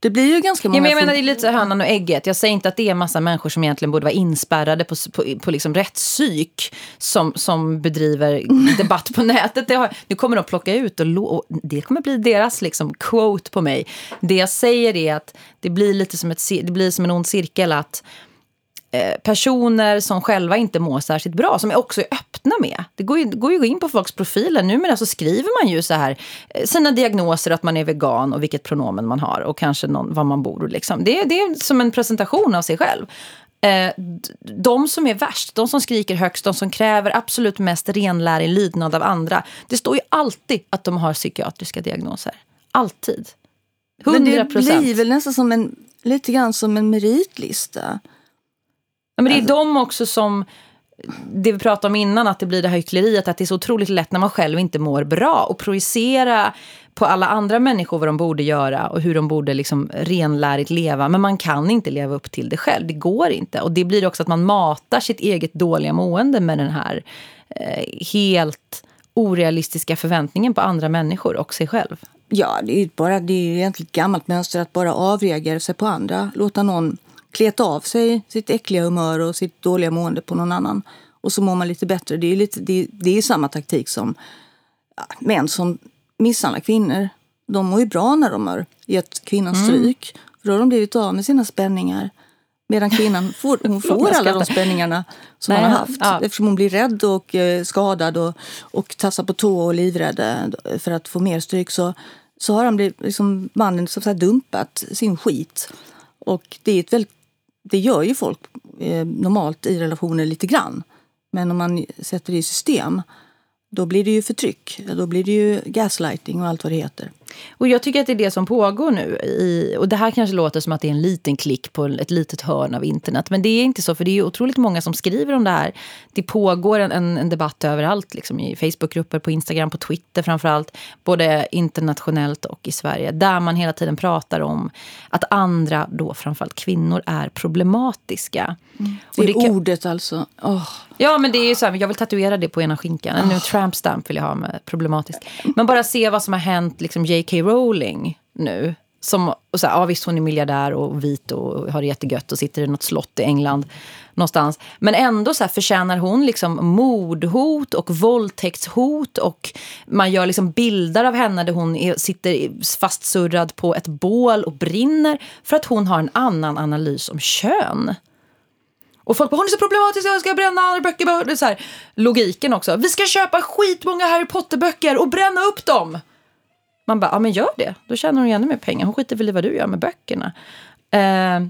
Det blir ju ganska många... Ja, men jag menar, det är lite hönan och ägget. Jag säger inte att det är en massa människor som egentligen borde vara inspärrade på, på, på liksom rättspsyk som, som bedriver debatt på nätet. Har, nu kommer de plocka ut och, och det kommer bli deras liksom, quote på mig. Det jag säger är att det blir lite som, ett, det blir som en ond cirkel att personer som själva inte mår särskilt bra, som är också är öppna med. Det går ju, går ju in på folks profiler. Numera så skriver man ju så här eh, sina diagnoser, att man är vegan och vilket pronomen man har och kanske någon, var man bor. Liksom. Det, det är som en presentation av sig själv. Eh, de som är värst, de som skriker högst, de som kräver absolut mest renlärig lydnad av andra. Det står ju alltid att de har psykiatriska diagnoser. Alltid. 100 procent. Men det blir väl nästan som en, lite grann som en meritlista. Ja, men det är alltså. de också som, det vi pratade om innan, att det blir det här hyckleriet, att det är så otroligt lätt när man själv inte mår bra och projicera på alla andra människor vad de borde göra och hur de borde liksom renlärigt leva. Men man kan inte leva upp till det själv, det går inte. Och det blir också att man matar sitt eget dåliga mående med den här eh, helt orealistiska förväntningen på andra människor och sig själv. Ja, det är, bara, det är egentligen ett gammalt mönster att bara avreagera sig på andra. Låta någon kleta av sig sitt äckliga humör och sitt dåliga mående på någon annan. Och så mår man lite bättre. Det är, lite, det, det är samma taktik som män som misshandlar kvinnor. De mår ju bra när de har gett kvinnan mm. stryk. Mm. För då har de blivit av med sina spänningar. Medan kvinnan får, hon får alla de spänningarna som Nej, hon har haft. ja. Eftersom hon blir rädd och eh, skadad och, och tassar på tå och livrädd eh, för att få mer stryk så, så har han blivit, liksom, mannen så att säga, dumpat sin skit. Och det, är ett väldigt, det gör ju folk eh, normalt i relationer lite grann. Men om man sätter det i system då blir det ju förtryck. Då blir det ju gaslighting och allt vad det heter. Och jag tycker att det är det som pågår nu. I, och det här kanske låter som att det är en liten klick på ett litet hörn av internet. Men det är inte så, för det är otroligt många som skriver om det här. Det pågår en, en, debatt överallt, liksom i Facebookgrupper, på Instagram, på Twitter framförallt. Både internationellt och i Sverige. Där man hela tiden pratar om att andra, då framförallt kvinnor, är problematiska. Mm. Och det är kan- ordet alltså. Åh. Ja, men det är ju så här, jag vill tatuera det på ena skinkan. Oh. tramp stamp vill jag ha med problematisk. Men bara se vad som har hänt liksom J.K. Rowling nu. Som, och så här, ja, visst, hon är miljardär och vit och har det jättegött och sitter i något slott i England någonstans. Men ändå så här, förtjänar hon liksom mordhot och våldtäktshot och man gör liksom bilder av henne där hon är, sitter fastsurrad på ett bål och brinner för att hon har en annan analys om kön. Och folk bara, hon är så problematisk, jag ska bränna alla böcker. Så här, logiken också. Vi ska köpa skitmånga Harry Potter-böcker och bränna upp dem. Man bara, ja men gör det. Då tjänar hon ju ännu mer pengar. Hon skiter väl i vad du gör med böckerna. Eh,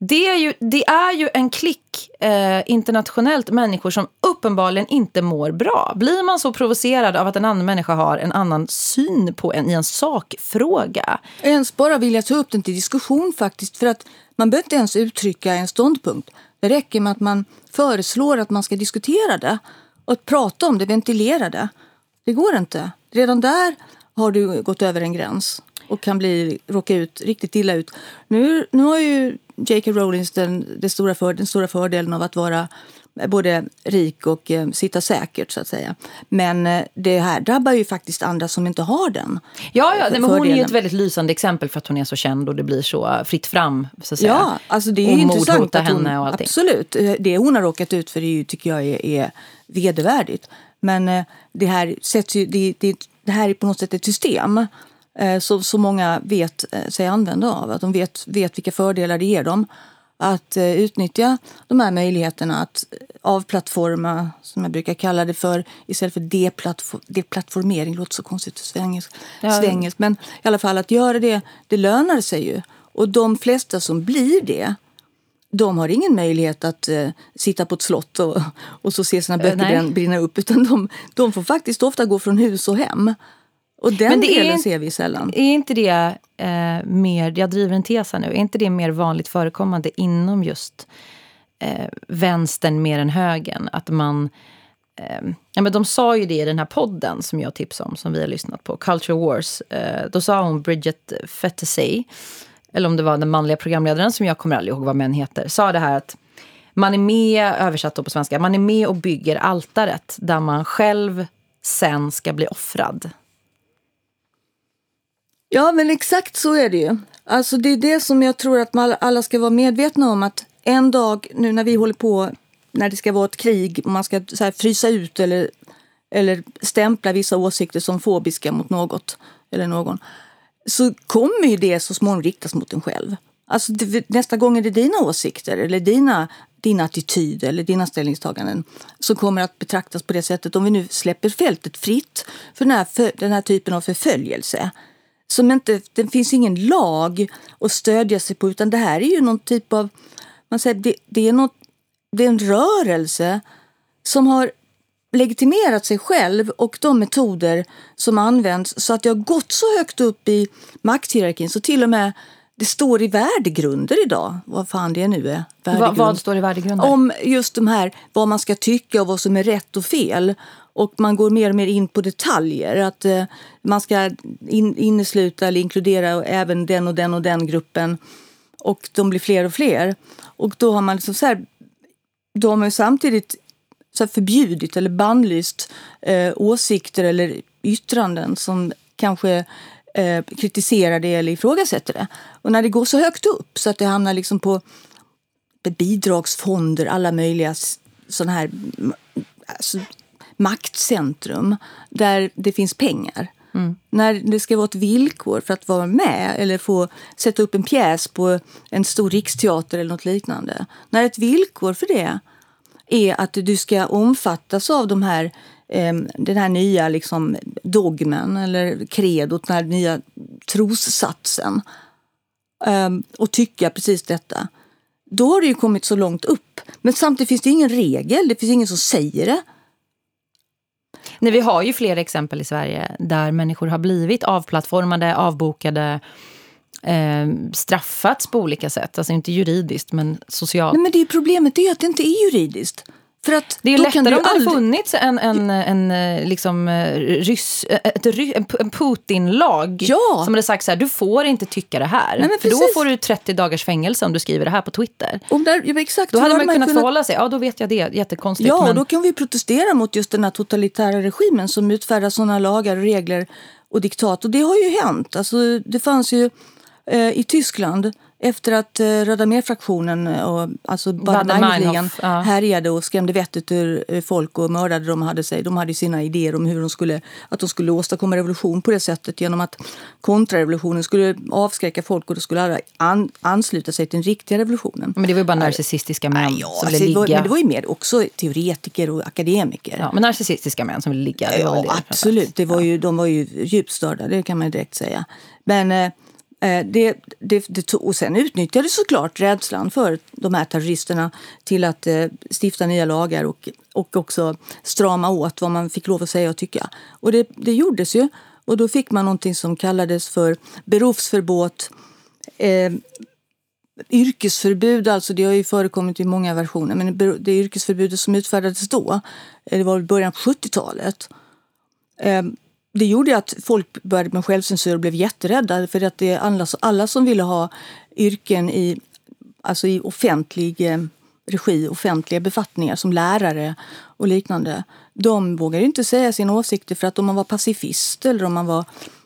det, är ju, det är ju en klick eh, internationellt människor som uppenbarligen inte mår bra. Blir man så provocerad av att en annan människa har en annan syn på en i en sakfråga? Ens bara vilja ta upp den till diskussion faktiskt. För att man behöver inte ens uttrycka en ståndpunkt. Det räcker med att man föreslår att man ska diskutera det och prata om det, ventilera det. Det går inte. Redan där har du gått över en gräns och kan bli, råka ut riktigt illa ut. Nu, nu har ju J.K. Rowling den, den, stora för, den stora fördelen av att vara både rik och eh, sitta säkert så att säga. Men eh, det här drabbar ju faktiskt andra som inte har den Ja, ja men hon är ju ett väldigt lysande exempel för att hon är så känd och det blir så fritt fram. Så att säga. Ja, alltså det är och intressant att hon, henne och allting. Absolut. Eh, Det hon har råkat ut för är ju, tycker jag är, är vedervärdigt. Men eh, det här, sätts ju, det, det, det här är på något sätt ett system eh, som så många vet eh, sig använda av. Att de vet, vet vilka fördelar det ger dem. Att eh, utnyttja de här möjligheterna att avplattforma, som jag brukar kalla det för, istället för deplattfor- deplattformering. Det låter så konstigt svengelskt. Ja. Men i alla fall att göra det, det lönar sig ju. Och de flesta som blir det, de har ingen möjlighet att eh, sitta på ett slott och, och så se sina böcker nej. brinna, upp. Utan de, de får faktiskt ofta gå från hus och hem. Och den Men det är delen inte- ser vi sällan. Är inte det eh, mer, jag driver en tes här nu, är inte det mer vanligt förekommande inom just eh, vänstern mer än högern? Att man, eh, ja men de sa ju det i den här podden som jag tipsade om, som vi har lyssnat på, Culture Wars. Eh, då sa hon Bridget Fettesay, eller om det var den manliga programledaren som jag kommer aldrig ihåg vad män heter, sa det här att man är med, översatt då på svenska, man är med och bygger altaret där man själv sen ska bli offrad. Ja, men exakt så är det ju. Alltså det är det som jag tror att man alla ska vara medvetna om att en dag nu när vi håller på, när det ska vara ett krig och man ska så här, frysa ut eller, eller stämpla vissa åsikter som fobiska mot något eller någon så kommer ju det så småningom riktas mot en själv. Alltså nästa gång är det dina åsikter eller dina, din attityd eller dina ställningstaganden som kommer att betraktas på det sättet om vi nu släpper fältet fritt för den här, för, den här typen av förföljelse. Som inte, det finns ingen lag att stödja sig på utan det här är ju någon typ av, man säger, det, det, är, något, det är en rörelse som har legitimerat sig själv och de metoder som används så att det har gått så högt upp i makthierarkin så till och med det står i värdegrunder idag, vad fan det nu är. Vad, vad står i värdegrunden? Om just de här, vad man ska tycka och vad som är rätt och fel. Och man går mer och mer in på detaljer. Att eh, man ska in, innesluta eller inkludera även den och den och den gruppen. Och de blir fler och fler. Och då har man liksom så här, då har man samtidigt så förbjudit eller bannlyst eh, åsikter eller yttranden som kanske eh, kritiserar det eller ifrågasätter det. Och när det går så högt upp så att det hamnar liksom på bidragsfonder, alla möjliga sådana här alltså, maktcentrum där det finns pengar. Mm. När det ska vara ett villkor för att vara med eller få sätta upp en pjäs på en stor riksteater eller något liknande. När ett villkor för det är att du ska omfattas av de här, eh, den här nya liksom, dogmen eller kredot, den här nya trossatsen eh, och tycka precis detta. Då har det ju kommit så långt upp. Men samtidigt finns det ingen regel, det finns ingen som säger det. Nej, vi har ju flera exempel i Sverige där människor har blivit avplattformade, avbokade, eh, straffats på olika sätt. Alltså inte juridiskt, men socialt. Nej, men det är problemet är att det inte är juridiskt. För att det är då lättare om det aldrig... funnits en, en, en, eh, liksom, eh, ryss, eh, ett, en Putin-lag Ja. som hade sagt så här, du får inte tycka det här. Nej, för då får du 30 dagars fängelse om du skriver det här på Twitter. Om där, ja, exakt, Då hade man kunnat förhålla sig, ja då vet jag det, jättekonstigt. Ja, men... då kan vi protestera mot just den här totalitära regimen som utfärdar sådana lagar och regler och diktat. Och det har ju hänt. Alltså, det fanns ju i Tyskland efter att eh, Röda mer-fraktionen och alltså Baden-Meinhof, ja. härjade och skrämde vettet ur eh, folk och mördade dem hade sig. De hade sina idéer om hur de skulle, att de skulle åstadkomma revolution på det sättet genom att kontrarevolutionen skulle avskräcka folk och då skulle alla an, ansluta sig till den riktiga revolutionen. Men det var ju bara narcissistiska män Ja, som alltså, ville det var, ligga. men det var ju mer också teoretiker och akademiker. Ja, men narcissistiska män som ville ligga. Ja, det absolut. Det var ju, de var ju djupt störda, det kan man direkt säga. Men eh, eh, Eh, det, det, det tog, och sen utnyttjades såklart rädslan för de här terroristerna till att eh, stifta nya lagar och, och också strama åt vad man fick lov att säga och tycka. Och det, det gjordes ju. Och då fick man någonting som kallades för berufsverbot. Eh, yrkesförbud, alltså det har ju förekommit i många versioner, men det- yrkesförbudet som utfärdades då, eh, det var i början på 70-talet. Det gjorde att folk började med självcensur och blev jätterädda för att det är alla, som ville ha yrken i, alltså i offentlig eh, regi, offentliga befattningar som lärare och liknande. De vågade inte säga sina åsikter för att om man var pacifist eller om man var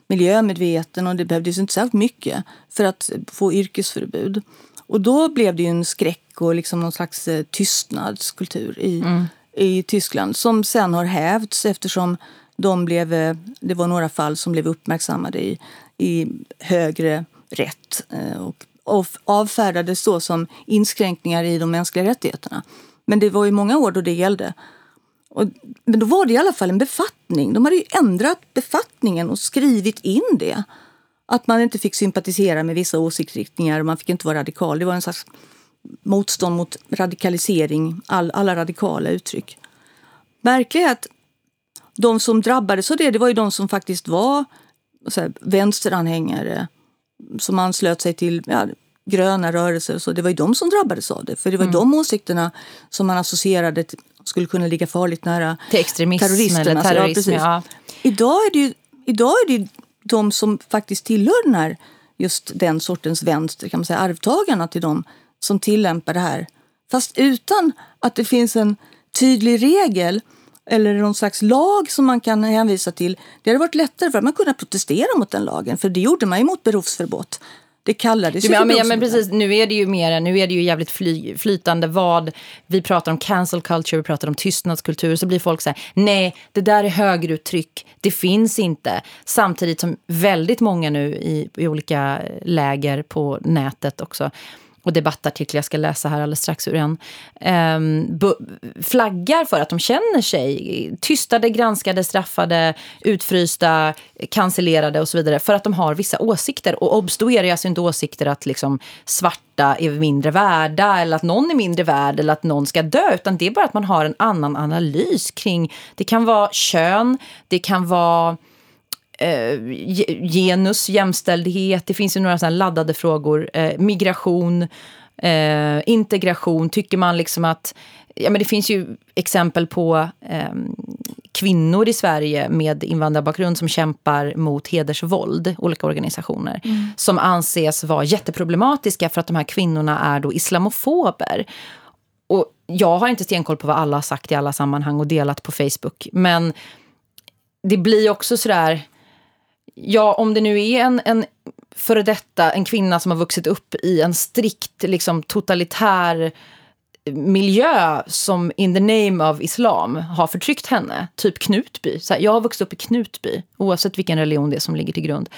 miljömedveten och det behövdes inte särskilt mycket för att få yrkesförbud. Och då blev det ju en skräck och liksom någon slags eh, tystnadskultur i, i Tyskland som sen har hävts eftersom de blev, eh, det var några fall som blev uppmärksammade i, i högre rätt eh, och avfärdades då som inskränkningar i de mänskliga rättigheterna. Men det var ju många år då det gällde. Och, men då var det i alla fall en befattning. De hade ju ändrat befattningen och skrivit in det. Att man inte fick sympatisera med vissa åsiktsriktningar och man fick inte vara radikal. Det var en slags motstånd mot radikalisering, all, alla radikala uttryck. Märkligt är att de som drabbades av det, det var ju de som faktiskt var så här, vänsteranhängare som anslöt sig till ja, gröna rörelser och så. Det var ju de som drabbades av det. För det var ju de åsikterna som man associerade till, skulle kunna ligga farligt nära Till extremism terroristerna. eller Så, terrorism, precis. ja. Idag är det ju idag är det de som faktiskt tillhör den här, just den sortens vänster, kan man säga, arvtagarna till dem som tillämpar det här. Fast utan att det finns en tydlig regel eller någon slags lag som man kan hänvisa till. Det hade varit lättare för att man kunde protestera mot den lagen, för det gjorde man ju mot berufsverbot. Det kallades ju ja, men, ja, men precis, nu är det ju mer, nu är det ju jävligt fly, flytande vad vi pratar om cancel culture, vi pratar om tystnadskultur, så blir folk så här, nej, det där är högeruttryck, det finns inte. Samtidigt som väldigt många nu i, i olika läger på nätet också och debattartiklar, jag ska läsa här alldeles strax ur en, eh, flaggar för att de känner sig tystade, granskade, straffade, utfrysta, cancellerade och så vidare för att de har vissa åsikter. Och obs, då är det alltså inte åsikter att liksom svarta är mindre värda eller att någon är mindre värd eller att någon ska dö, utan det är bara att man har en annan analys kring, det kan vara kön, det kan vara eh, ge- genus, jämställdhet, det finns ju några sådana laddade frågor, eh, migration, eh, integration, tycker man liksom att Ja, men det finns ju exempel på eh, kvinnor i Sverige med invandrarbakgrund som kämpar mot hedersvåld, olika organisationer, som anses vara jätteproblematiska för att de här kvinnorna är då islamofober. Och jag har inte stenkoll på vad alla har sagt i alla sammanhang och delat på Facebook, men det blir också sådär... Ja, om det nu är en, en före detta, en kvinna som har vuxit upp i en strikt liksom, totalitär eh, miljö som in the name of islam har förtryckt henne. Typ Knutby. Så här, jag har vuxit upp i Knutby, oavsett vilken religion det är som ligger till grund.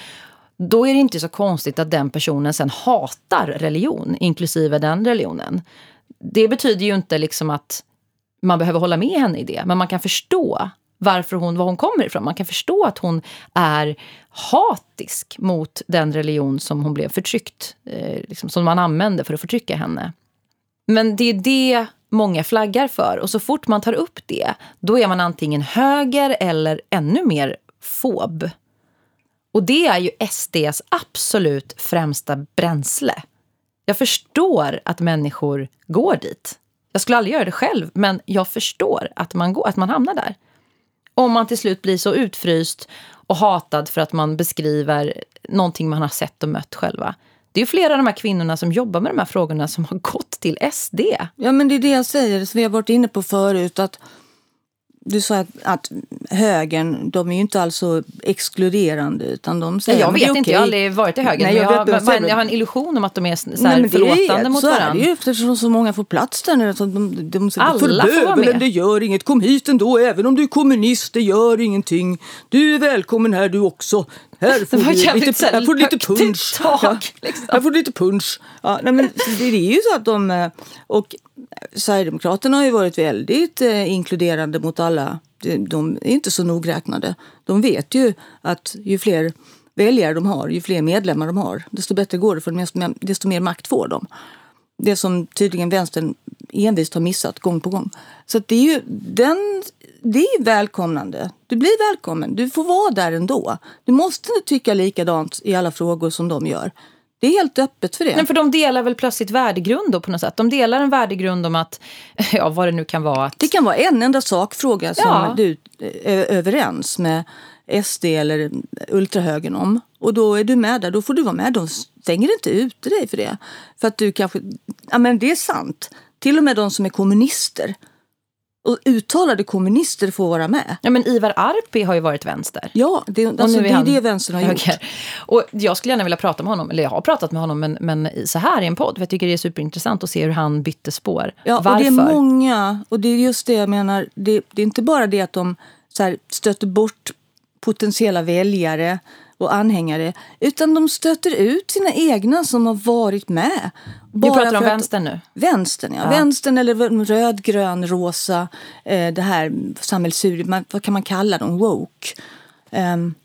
Då är det inte så konstigt att den personen sen hatar religion, inklusive den religionen. Det betyder ju inte liksom att man behöver hålla med henne i det, men man kan förstå varför hon, var hon kommer ifrån. Man kan förstå att hon är hatisk mot den religion som hon blev förtryckt, eh, liksom, som man använde för att förtrycka henne. Men det är det många flaggar för. Och så fort man tar upp det, då är man antingen höger eller ännu mer fob. Och det är ju SDs absolut främsta bränsle. Jag förstår att människor går dit. Jag skulle aldrig göra det själv, men jag förstår att man, går, att man hamnar där. Om man till slut blir så utfryst och hatad för att man beskriver någonting man har sett och mött själva. Det är flera av de här kvinnorna som jobbar med de här frågorna som har gått till SD. Ja, men det är det jag säger, som vi har varit inne på förut. att du sa att, att högern, de är ju inte alls så exkluderande utan de säger Nej, jag vet inte, jag har aldrig varit i högern. Nej, jag, jag, vet, har, jag har en illusion om att de är så här Nej, förlåtande mot varandra. Så är det ju eftersom så många får plats där nu. Alltså, de, de, de, Alla får vara med. Det gör inget, kom hit ändå även om du är kommunist, det gör ingenting. Du är välkommen här du också. Här får, du lite, här får du lite punch. Tak, ja, liksom. Här får du lite punch. Ja, nej, men det är ju så att de... Eh, och Sverigedemokraterna har ju varit väldigt eh, inkluderande mot alla. De, är inte så nogräknade. De vet ju att ju fler väljare de har, ju fler medlemmar de har, desto bättre går det för dem, desto mer makt får de. Det som tydligen vänstern envist har missat gång på gång. Så det är ju den, det är välkomnande. Du blir välkommen. Du får vara där ändå. Du måste inte tycka likadant i alla frågor som de gör. Det är helt öppet för det. Nej, för de delar väl plötsligt värdegrund då på något sätt. De delar en värdegrund om att, ja vad det nu kan vara. Att... Det kan vara en enda sakfråga som ja. du är överens med SD eller ultrahögern om. Och då är du med där, då får du vara med. De stänger inte ute dig för det. För att du kanske, ja men det är sant. Till och med de som är kommunister och uttalade kommunister får vara med. Ja, men Ivar Arpi har ju varit vänster. Ja, det, alltså, det är han... det vänstern har gjort. Och jag skulle gärna vilja prata med honom, eller jag har pratat med honom, men, men så här i en podd. För jag tycker det är superintressant att se hur han bytte spår. Ja, Varför? och det är många, och det är just det jag menar. Det, det är inte bara det att de så här, stöter bort potentiella väljare och anhängare. Utan de stöter ut sina egna som har varit med. Bara du pratar om vänstern nu? Vänstern, ja. ja. Vänstern eller röd, grön, rosa. Eh, det här samhällsur, vad kan man kalla dem? Woke. Um,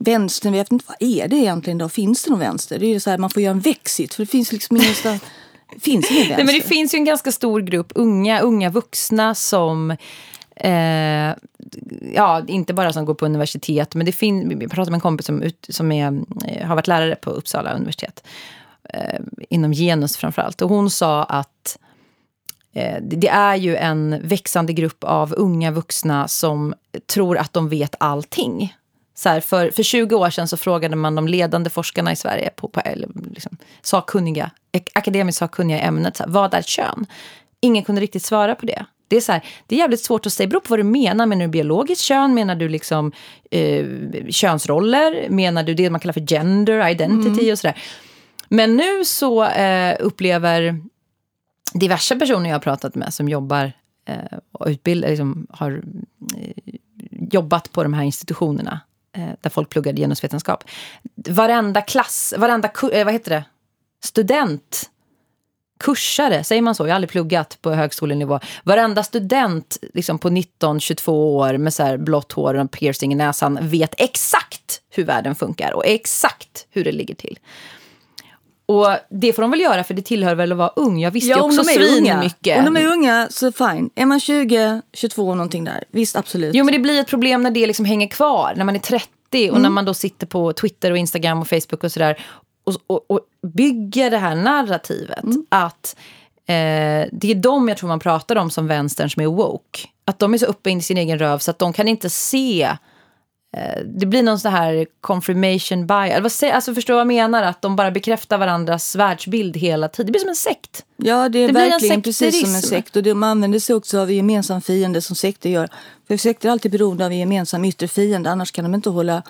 vänstern, jag vet inte vad är det egentligen då? Finns det någon vänster? Det är så här, man får göra en vexit för det finns liksom ingenstans finns ingen vänster. Nej, men det finns ju en ganska stor grupp unga, unga vuxna som Eh, ja, inte bara som går på universitet, men det finns, jag pratade med en kompis som, ut, som är, eh, har varit lärare på Uppsala universitet. Eh, inom genus framförallt. Och hon sa att eh, det är ju en växande grupp av unga vuxna som tror att de vet allting. Så här, för, för 20 år sedan så frågade man de ledande forskarna i Sverige, på, på, eller liksom, sakkunniga, akademiskt sakkunniga i ämnet, så här, vad är kön? Ingen kunde riktigt svara på det. Det är, så här, det är jävligt svårt att säga. Det beror på vad du menar. Menar du biologiskt kön? Menar du liksom eh, könsroller? Menar du det man kallar för gender identity mm. och sådär? Men nu så eh, upplever diverse personer jag har pratat med som jobbar eh, och utbildar, liksom, har eh, jobbat på de här institutionerna eh, där folk pluggar genusvetenskap. Varenda klass, varenda, eh, vad heter det? student kursare, säger man så? Jag har aldrig pluggat på högskolenivå. Varenda student liksom på 19-22 år med så här blått hår och piercing i näsan vet exakt hur världen funkar och exakt hur det ligger till. Och det får de väl göra för det tillhör väl att vara ung. Jag visste ja, också svin mycket. Om de är unga så fine. Är man 20, 22 någonting där, visst absolut. Jo men det blir ett problem när det liksom hänger kvar. När man är 30 och mm. när man då sitter på Twitter och Instagram och Facebook och sådär och, och, och bygga det här narrativet. Mm. Att eh, det är de jag tror man pratar om som vänstern som är woke. Att de är så uppe i sin egen röv så att de kan inte se eh, det blir någon sån här confirmation bias. Alltså förstår vad jag menar? Att de bara bekräftar varandras världsbild hela tiden. Det blir som en sekt. Ja, det är det verkligen precis som en sekt. Och de använder sig också av gemensam fiende som sekter gör. För sekter är alltid beroende av en gemensam yttre fiende. Annars kan de inte hålla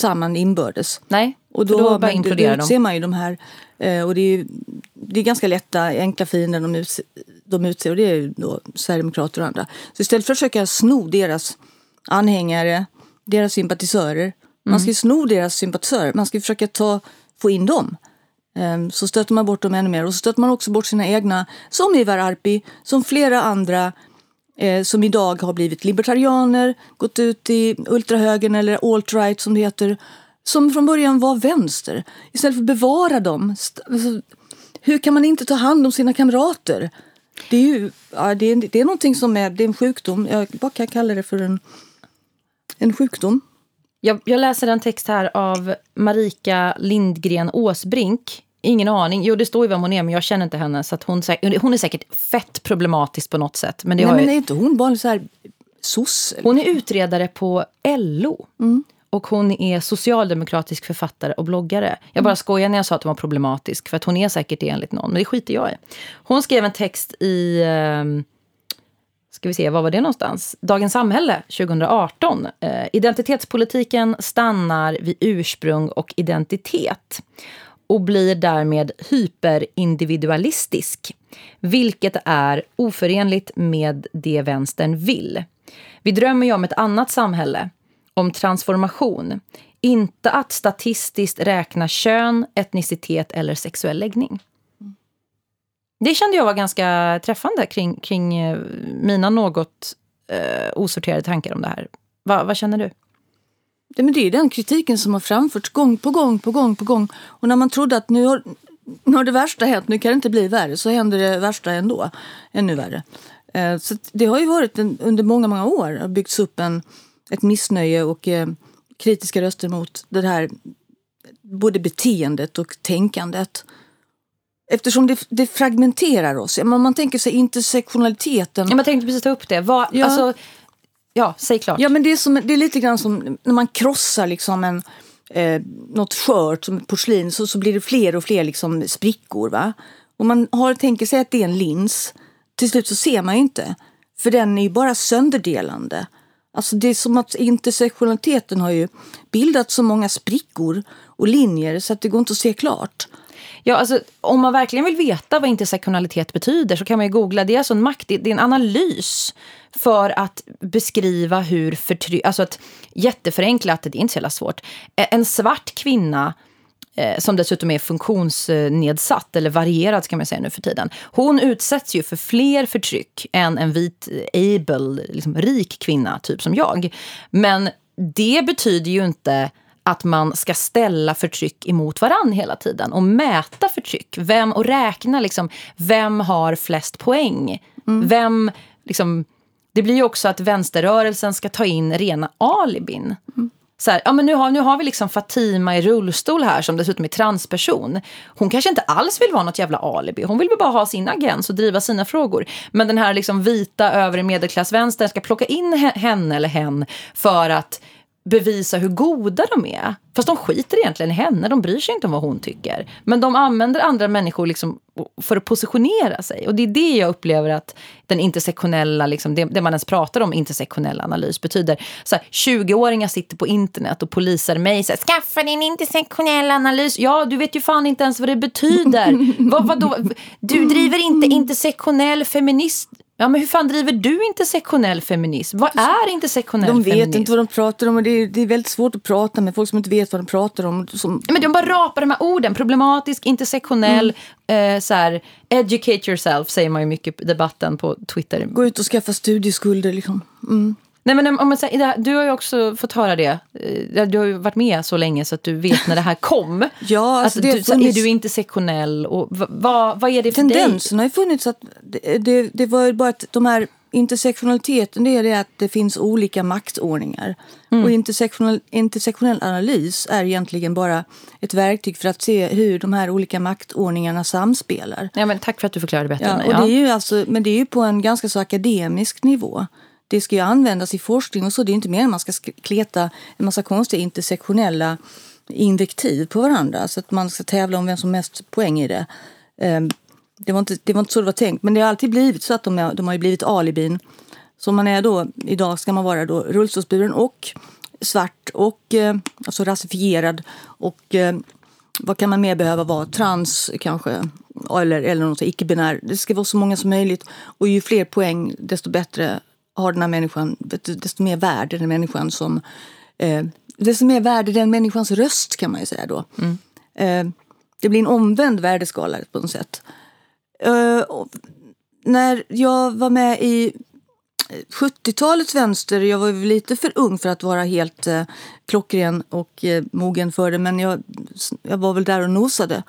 samman inbördes. Nej, Och då, då inkludera då dem. ser man ju de här, eh, och det är, ju, det är ganska lätta, enkla fiender de, utse, de utser och det är ju då Sverigedemokrater och andra. Så istället för att försöka sno deras anhängare, deras sympatisörer, man ska ju sno deras sympatisörer, man ska försöka ta, få in dem. Ehm, Så stöter man bort dem ännu mer och så stöter man också bort sina egna, som Ivar Arpi, som flera andra Eh, som idag har blivit libertarianer, gått ut i ultrahögern eller alt-right som det heter, som från början var vänster. Istället för att bevara dem. alltså, Hur kan man inte ta hand om sina kamrater? Det är ju ja, det är, det är någonting som är, det är en sjukdom. Jag bara kan kalla det för en, en sjukdom. Jag, jag läser en text här av Marika Lindgren Åsbrink. Ingen aning. Jo, det står ju vem hon är, men jag känner inte henne. Så hon, hon är säkert fett problematisk på något sätt. Men det Nej, har men ju, är inte hon bara så här sosse? hon är utredare på LO. Och hon är socialdemokratisk författare och bloggare. Jag bara skojar när jag sa att hon var problematisk. För att hon är säkert det enligt någon. Men det skiter jag i. Hon skrev en text i... ehm, ska vi se, var var det någonstans? Dagens Samhälle 2018. Eh, identitetspolitiken stannar vid ursprung och identitet och blir därmed hyperindividualistisk, vilket är oförenligt med det vänstern vill. Vi drömmer ju om ett annat samhälle, om transformation, inte att statistiskt räkna kön, etnicitet eller sexuell läggning. Det kände jag var ganska träffande kring, kring eh, mina något eh, osorterade tankar om det här. Va, vad känner du? Det, men det är den kritiken som har framförts gång på gång på gång på gång. Och när man trodde att nu har, nu har det värsta hänt, nu kan det inte bli värre, så händer det värsta ändå. Ännu värre. Eh, Så det har ju varit en, under många, många år har byggts upp en, ett missnöje och eh, kritiska röster mot det här både beteendet och tänkandet. Eftersom det, det fragmenterar oss. Men Man tänker sig intersektionaliteten. Ja, Jag tänkte precis ta upp det. Vad, Ja. alltså, ja, säg klart. Ja, men det är, som, det är lite grann som när man krossar liksom en, eh, något skört som porslin så, så blir det fler och fler liksom sprickor. Va? Om man har, tänker sig att det är en lins. Till slut så ser man ju inte. För den är ju bara sönderdelande. Alltså det är som att intersektionaliteten har ju bildat så många sprickor och linjer så att det går inte att se klart. Ja, alltså, om man verkligen vill veta vad intersektionalitet betyder så kan man ju googla. Det är alltså en makt, det är en analys för att beskriva hur förtryck... Alltså att jätteförenklat, det är inte så jävla svårt. Eh, en svart kvinna eh, som dessutom är funktionsnedsatt eller varierad ska man säga nu för tiden. Hon utsätts ju för fler förtryck än en vit, able, liksom rik kvinna, typ som jag. Men det betyder ju inte att man ska ställa förtryck emot varann hela tiden och mäta förtryck. Vem, och räkna liksom, vem har flest poäng? Vem, liksom, det blir ju också att vänsterrörelsen ska ta in rena alibin. Så här, ja, men nu, har, nu har vi liksom Fatima i rullstol här som dessutom är transperson. Hon kanske inte alls vill vara något jävla alibi. Hon vill väl bara ha sin agens och driva sina frågor. Men den här liksom vita övre medelklassvänstern ska plocka in he- henne eller hen för att bevisa hur goda de är. Fast de skiter egentligen i henne, de bryr sig inte om vad hon tycker. Men de använder andra människor liksom för att positionera sig. Och det är det jag upplever att den intersektionella, liksom, det, det man ens pratar om, intersektionell analys betyder. Så här, 20-åringar sitter på internet och polisar mig så här, skaffa din intersektionell analys. Ja, du vet ju fan inte ens vad det betyder. vad, vadå? Du driver inte intersektionell feminism. Ja, men hur fan driver du intersektionell feminism? Vad är intersektionell De feminism? vet inte vad de pratar om och det är, det är väldigt svårt att prata med folk som inte vet vad de pratar om. Som, Men de bara rapar de här orden. Problematisk, intersektionell, Mm. eh, så här, educate yourself säger man ju mycket i debatten på Twitter. gå ut och skaffa studieskulder liksom. Mm. Nej, men om man säger, du har ju också fått höra det. Eh, Du har ju varit med så länge så att du vet när det här kom. Ja, alltså att det du, så är du intersektionell? Och vad, vad är det för dig? Tendensen har ju funnits att det, det, det var ju bara att de här intersektionaliteten det är det att det finns olika maktordningar. Och intersektionell, intersektionell analys är egentligen bara ett verktyg för att se hur de här olika maktordningarna samspelar. Ja, men tack för att du förklarade bättre än Ja, mig. och Ja. det är ju alltså, men det är ju på en ganska så akademisk nivå. Det ska ju användas i forskning och så. Det är inte mer än man ska kleta en massa konstiga intersektionella invektiv på varandra. Så att man ska tävla om vem som har mest poäng i det. Ehm, det var, inte, det var inte så det var tänkt. Men det har alltid blivit så att de, är, de har ju blivit alibin. Så man är då, idag ska man vara då rullstolsburen och svart och eh, alltså rasifierad och eh, vad kan man mer behöva vara? Trans kanske, eller, eller något icke-binär. Det ska vara så många som möjligt. Och ju fler poäng, desto bättre har den här människan, desto mer värd är den människan som... Eh, desto mer värd är den människans röst kan man ju säga då. Mm. Eh, det blir en omvänd värdeskala på något sätt. Eh, när jag var med i 70-talets vänster, jag var lite för ung för att vara helt eh, klockren och eh, mogen för det men jag, jag var väl där och nosade.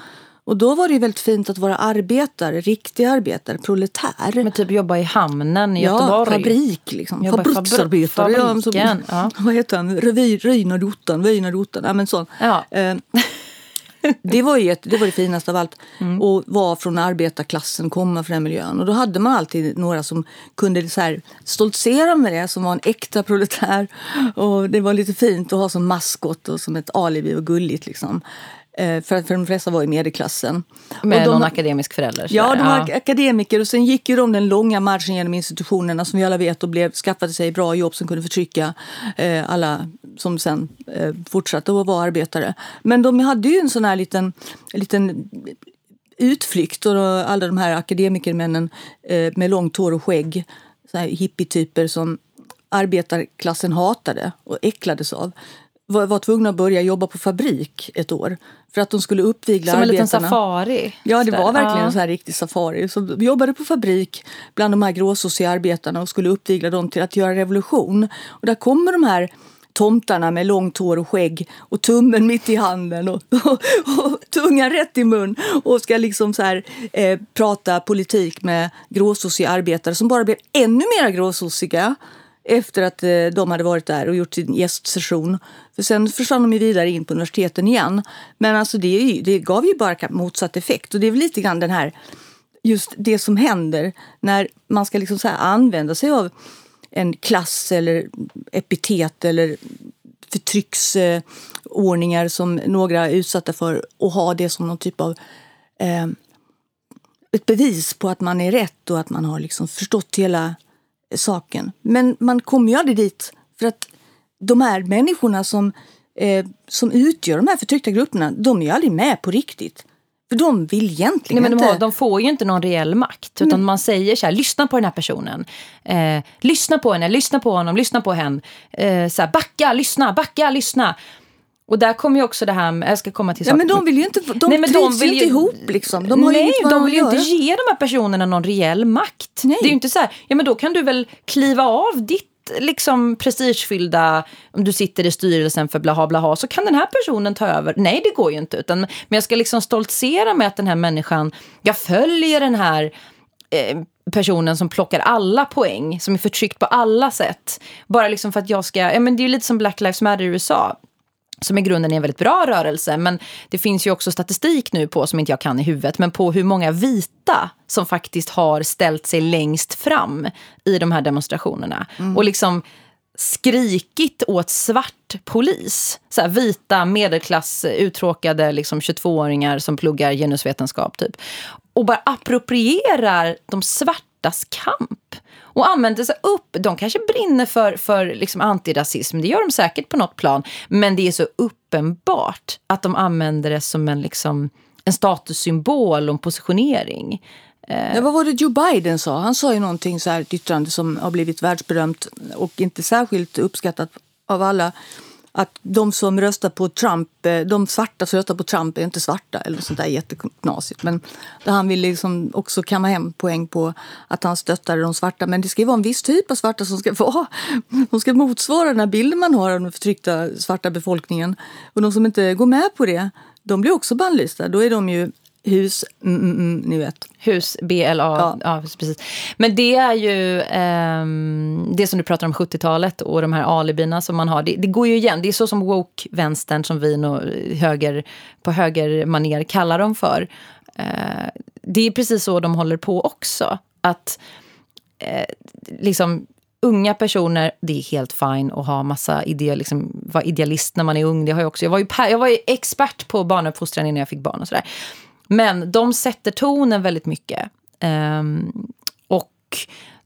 Och då var det väldigt fint att vara arbetare, riktig arbetare, proletär. Men typ jobba i hamnen i ja, Göteborg? fabrik liksom. Fabriksarbetare. Ja, som, ja. Vad heter han? Röjnarottan, Vöjnarottan. Ja, men sån. Ja. Eh, det var, ju ett, det var det finaste av allt. Mm. Och vara från arbetarklassen, komma från den miljön. Och då hade man alltid några som kunde så här stoltsera med det, som var en äkta proletär. Och det var lite fint att ha som maskot och som ett alibi och gulligt liksom. Eh, för, för de flesta var i medelklassen. Med de, någon akademisk förälder? Ja, de var ja. akademiker och sen gick ju de den långa marschen genom institutionerna som vi alla vet och blev, skaffade sig bra jobb som kunde förtrycka eh, alla som sen eh, fortsatte att vara arbetare. Men de hade ju en sån här liten, liten utflykt och alla de här akademikermännen eh, med långt hår och skägg, så här hippietyper som arbetarklassen hatade och äcklades av var, var tvungna att börja jobba på fabrik ett år. För att de skulle uppvigla Som en arbetarna. liten safari? Ja, det var verkligen ja. en här riktig safari. Så de jobbade på fabrik bland de här gråsossiga arbetarna och skulle uppvigla dem till att göra revolution. Och där kommer de här tomtarna med långt hår och skägg och tummen mitt i handen och, och, och tungan rätt i mun och ska liksom så här, eh, prata politik med gråsossiga arbetare som bara blev ännu mer gråsossiga efter att eh, de hade varit där och gjort sin gästsession. För sen försvann de ju vidare in på universiteten igen. Men alltså det, det gav ju bara motsatt effekt. Och det är väl lite grann den här, just det som händer när man ska liksom så använda sig av en klass eller epitet eller förtrycksordningar som några är utsatta för och ha det som någon typ av eh, ett bevis på att man är rätt och att man har liksom förstått hela saken. Men man kommer ju aldrig dit för att de här människorna som, eh, som utgör de här förtryckta grupperna, de är ju aldrig med på riktigt. För de vill egentligen Nej, men de, har, de får ju inte någon reell makt. Utan men, man säger så här, lyssna på den här personen. Eh, lyssna på henne, lyssna på honom, lyssna på henne. Eh, så här, backa, lyssna, backa, lyssna. Och där kommer ju också det här med, jag ska komma till Ja men de vill ju inte, de nej, men de vill ju inte ihop liksom. De har nej, ju de vill ju inte ge de här personerna någon reell makt. Nej. Det är ju inte så här, ja men då kan du väl kliva av ditt liksom prestigefyllda, om du sitter i styrelsen för blaha blaha, så kan den här personen ta över. Nej, det går ju inte. Utan, men jag ska liksom stoltsera med att den här människan, jag följer den här eh, personen som plockar alla poäng, som är förtryckt på alla sätt. Bara liksom för att jag ska, ja men det är ju lite som Black Lives Matter i USA som i grunden är en väldigt bra rörelse. Men det finns ju också statistik nu på, som inte jag kan i huvudet, men på hur många vita som faktiskt har ställt sig längst fram i de här demonstrationerna. Mm. Och liksom skrikit åt svart polis. Så här, vita, medelklass, uttråkade liksom 22-åringar som pluggar genusvetenskap typ. Och bara approprierar de svartas kamp och använder sig upp. De kanske brinner för, för liksom antirasism, det gör de säkert på något plan. Men det är så uppenbart att de använder det som en, liksom, en statussymbol och en positionering. Eh, ja, vad var det Joe Biden sa? Han sa ju någonting så här, ett yttrande som har blivit världsberömt och inte särskilt uppskattat av alla att de som röstar på Trump, eh, de svarta som röstar på Trump är inte svarta eller sånt där jätteknasigt. Men där han vill liksom också kamma hem poäng på att han stöttar de svarta. Men det ska ju vara en viss typ av svarta som ska vara, de ska motsvara den här bilden man har av den förtryckta svarta befolkningen. Och de som inte går med på det, de blir också bannlysta. Då är de ju hus, mm, mm, mm, ni vet. Hus, BLA, ja. ja. precis. Men det är ju eh, det som du pratar om 70-talet och de här alibina som man har. Det, det, går ju igen, det är så som woke-vänstern som vi nog höger, på högermaner kallar dem för. Eh, det är precis så de håller på också. Att eh, liksom unga personer, det är helt fine att ha massa idéer, liksom, vara idealist när man är ung. Det har jag, också. Jag, var ju, jag var ju expert på barnuppfostran innan jag fick barn och sådär. Men de sätter tonen väldigt mycket. Um, och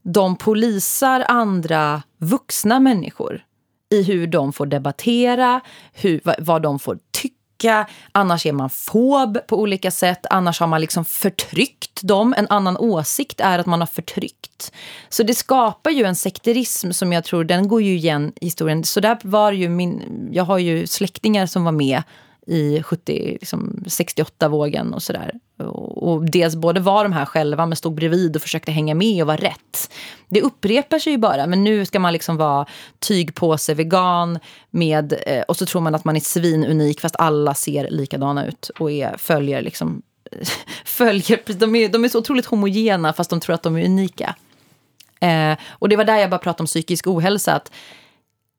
de polisar andra vuxna människor i hur de får debattera, hur, vad, vad de får tycka. Annars är man fob på olika sätt. Annars har man liksom förtryckt dem. En annan åsikt är att man har förtryckt. Så det skapar ju en sekterism som jag tror, den går ju igen i historien. Så där var ju min, jag har ju släktingar som var med i 70, liksom 68-vågen och sådär. Och, och dels både var de här själva men stod bredvid och försökte hänga med och vara rätt. Det upprepar sig ju bara, men nu ska man liksom vara tygpåse vegan med, eh, och så tror man att man är svinunik fast alla ser likadana ut och är, följer liksom följer, de är, de är så otroligt homogena fast de tror att de är unika. Eh, och det var där jag bara pratade om psykisk ohälsa. Att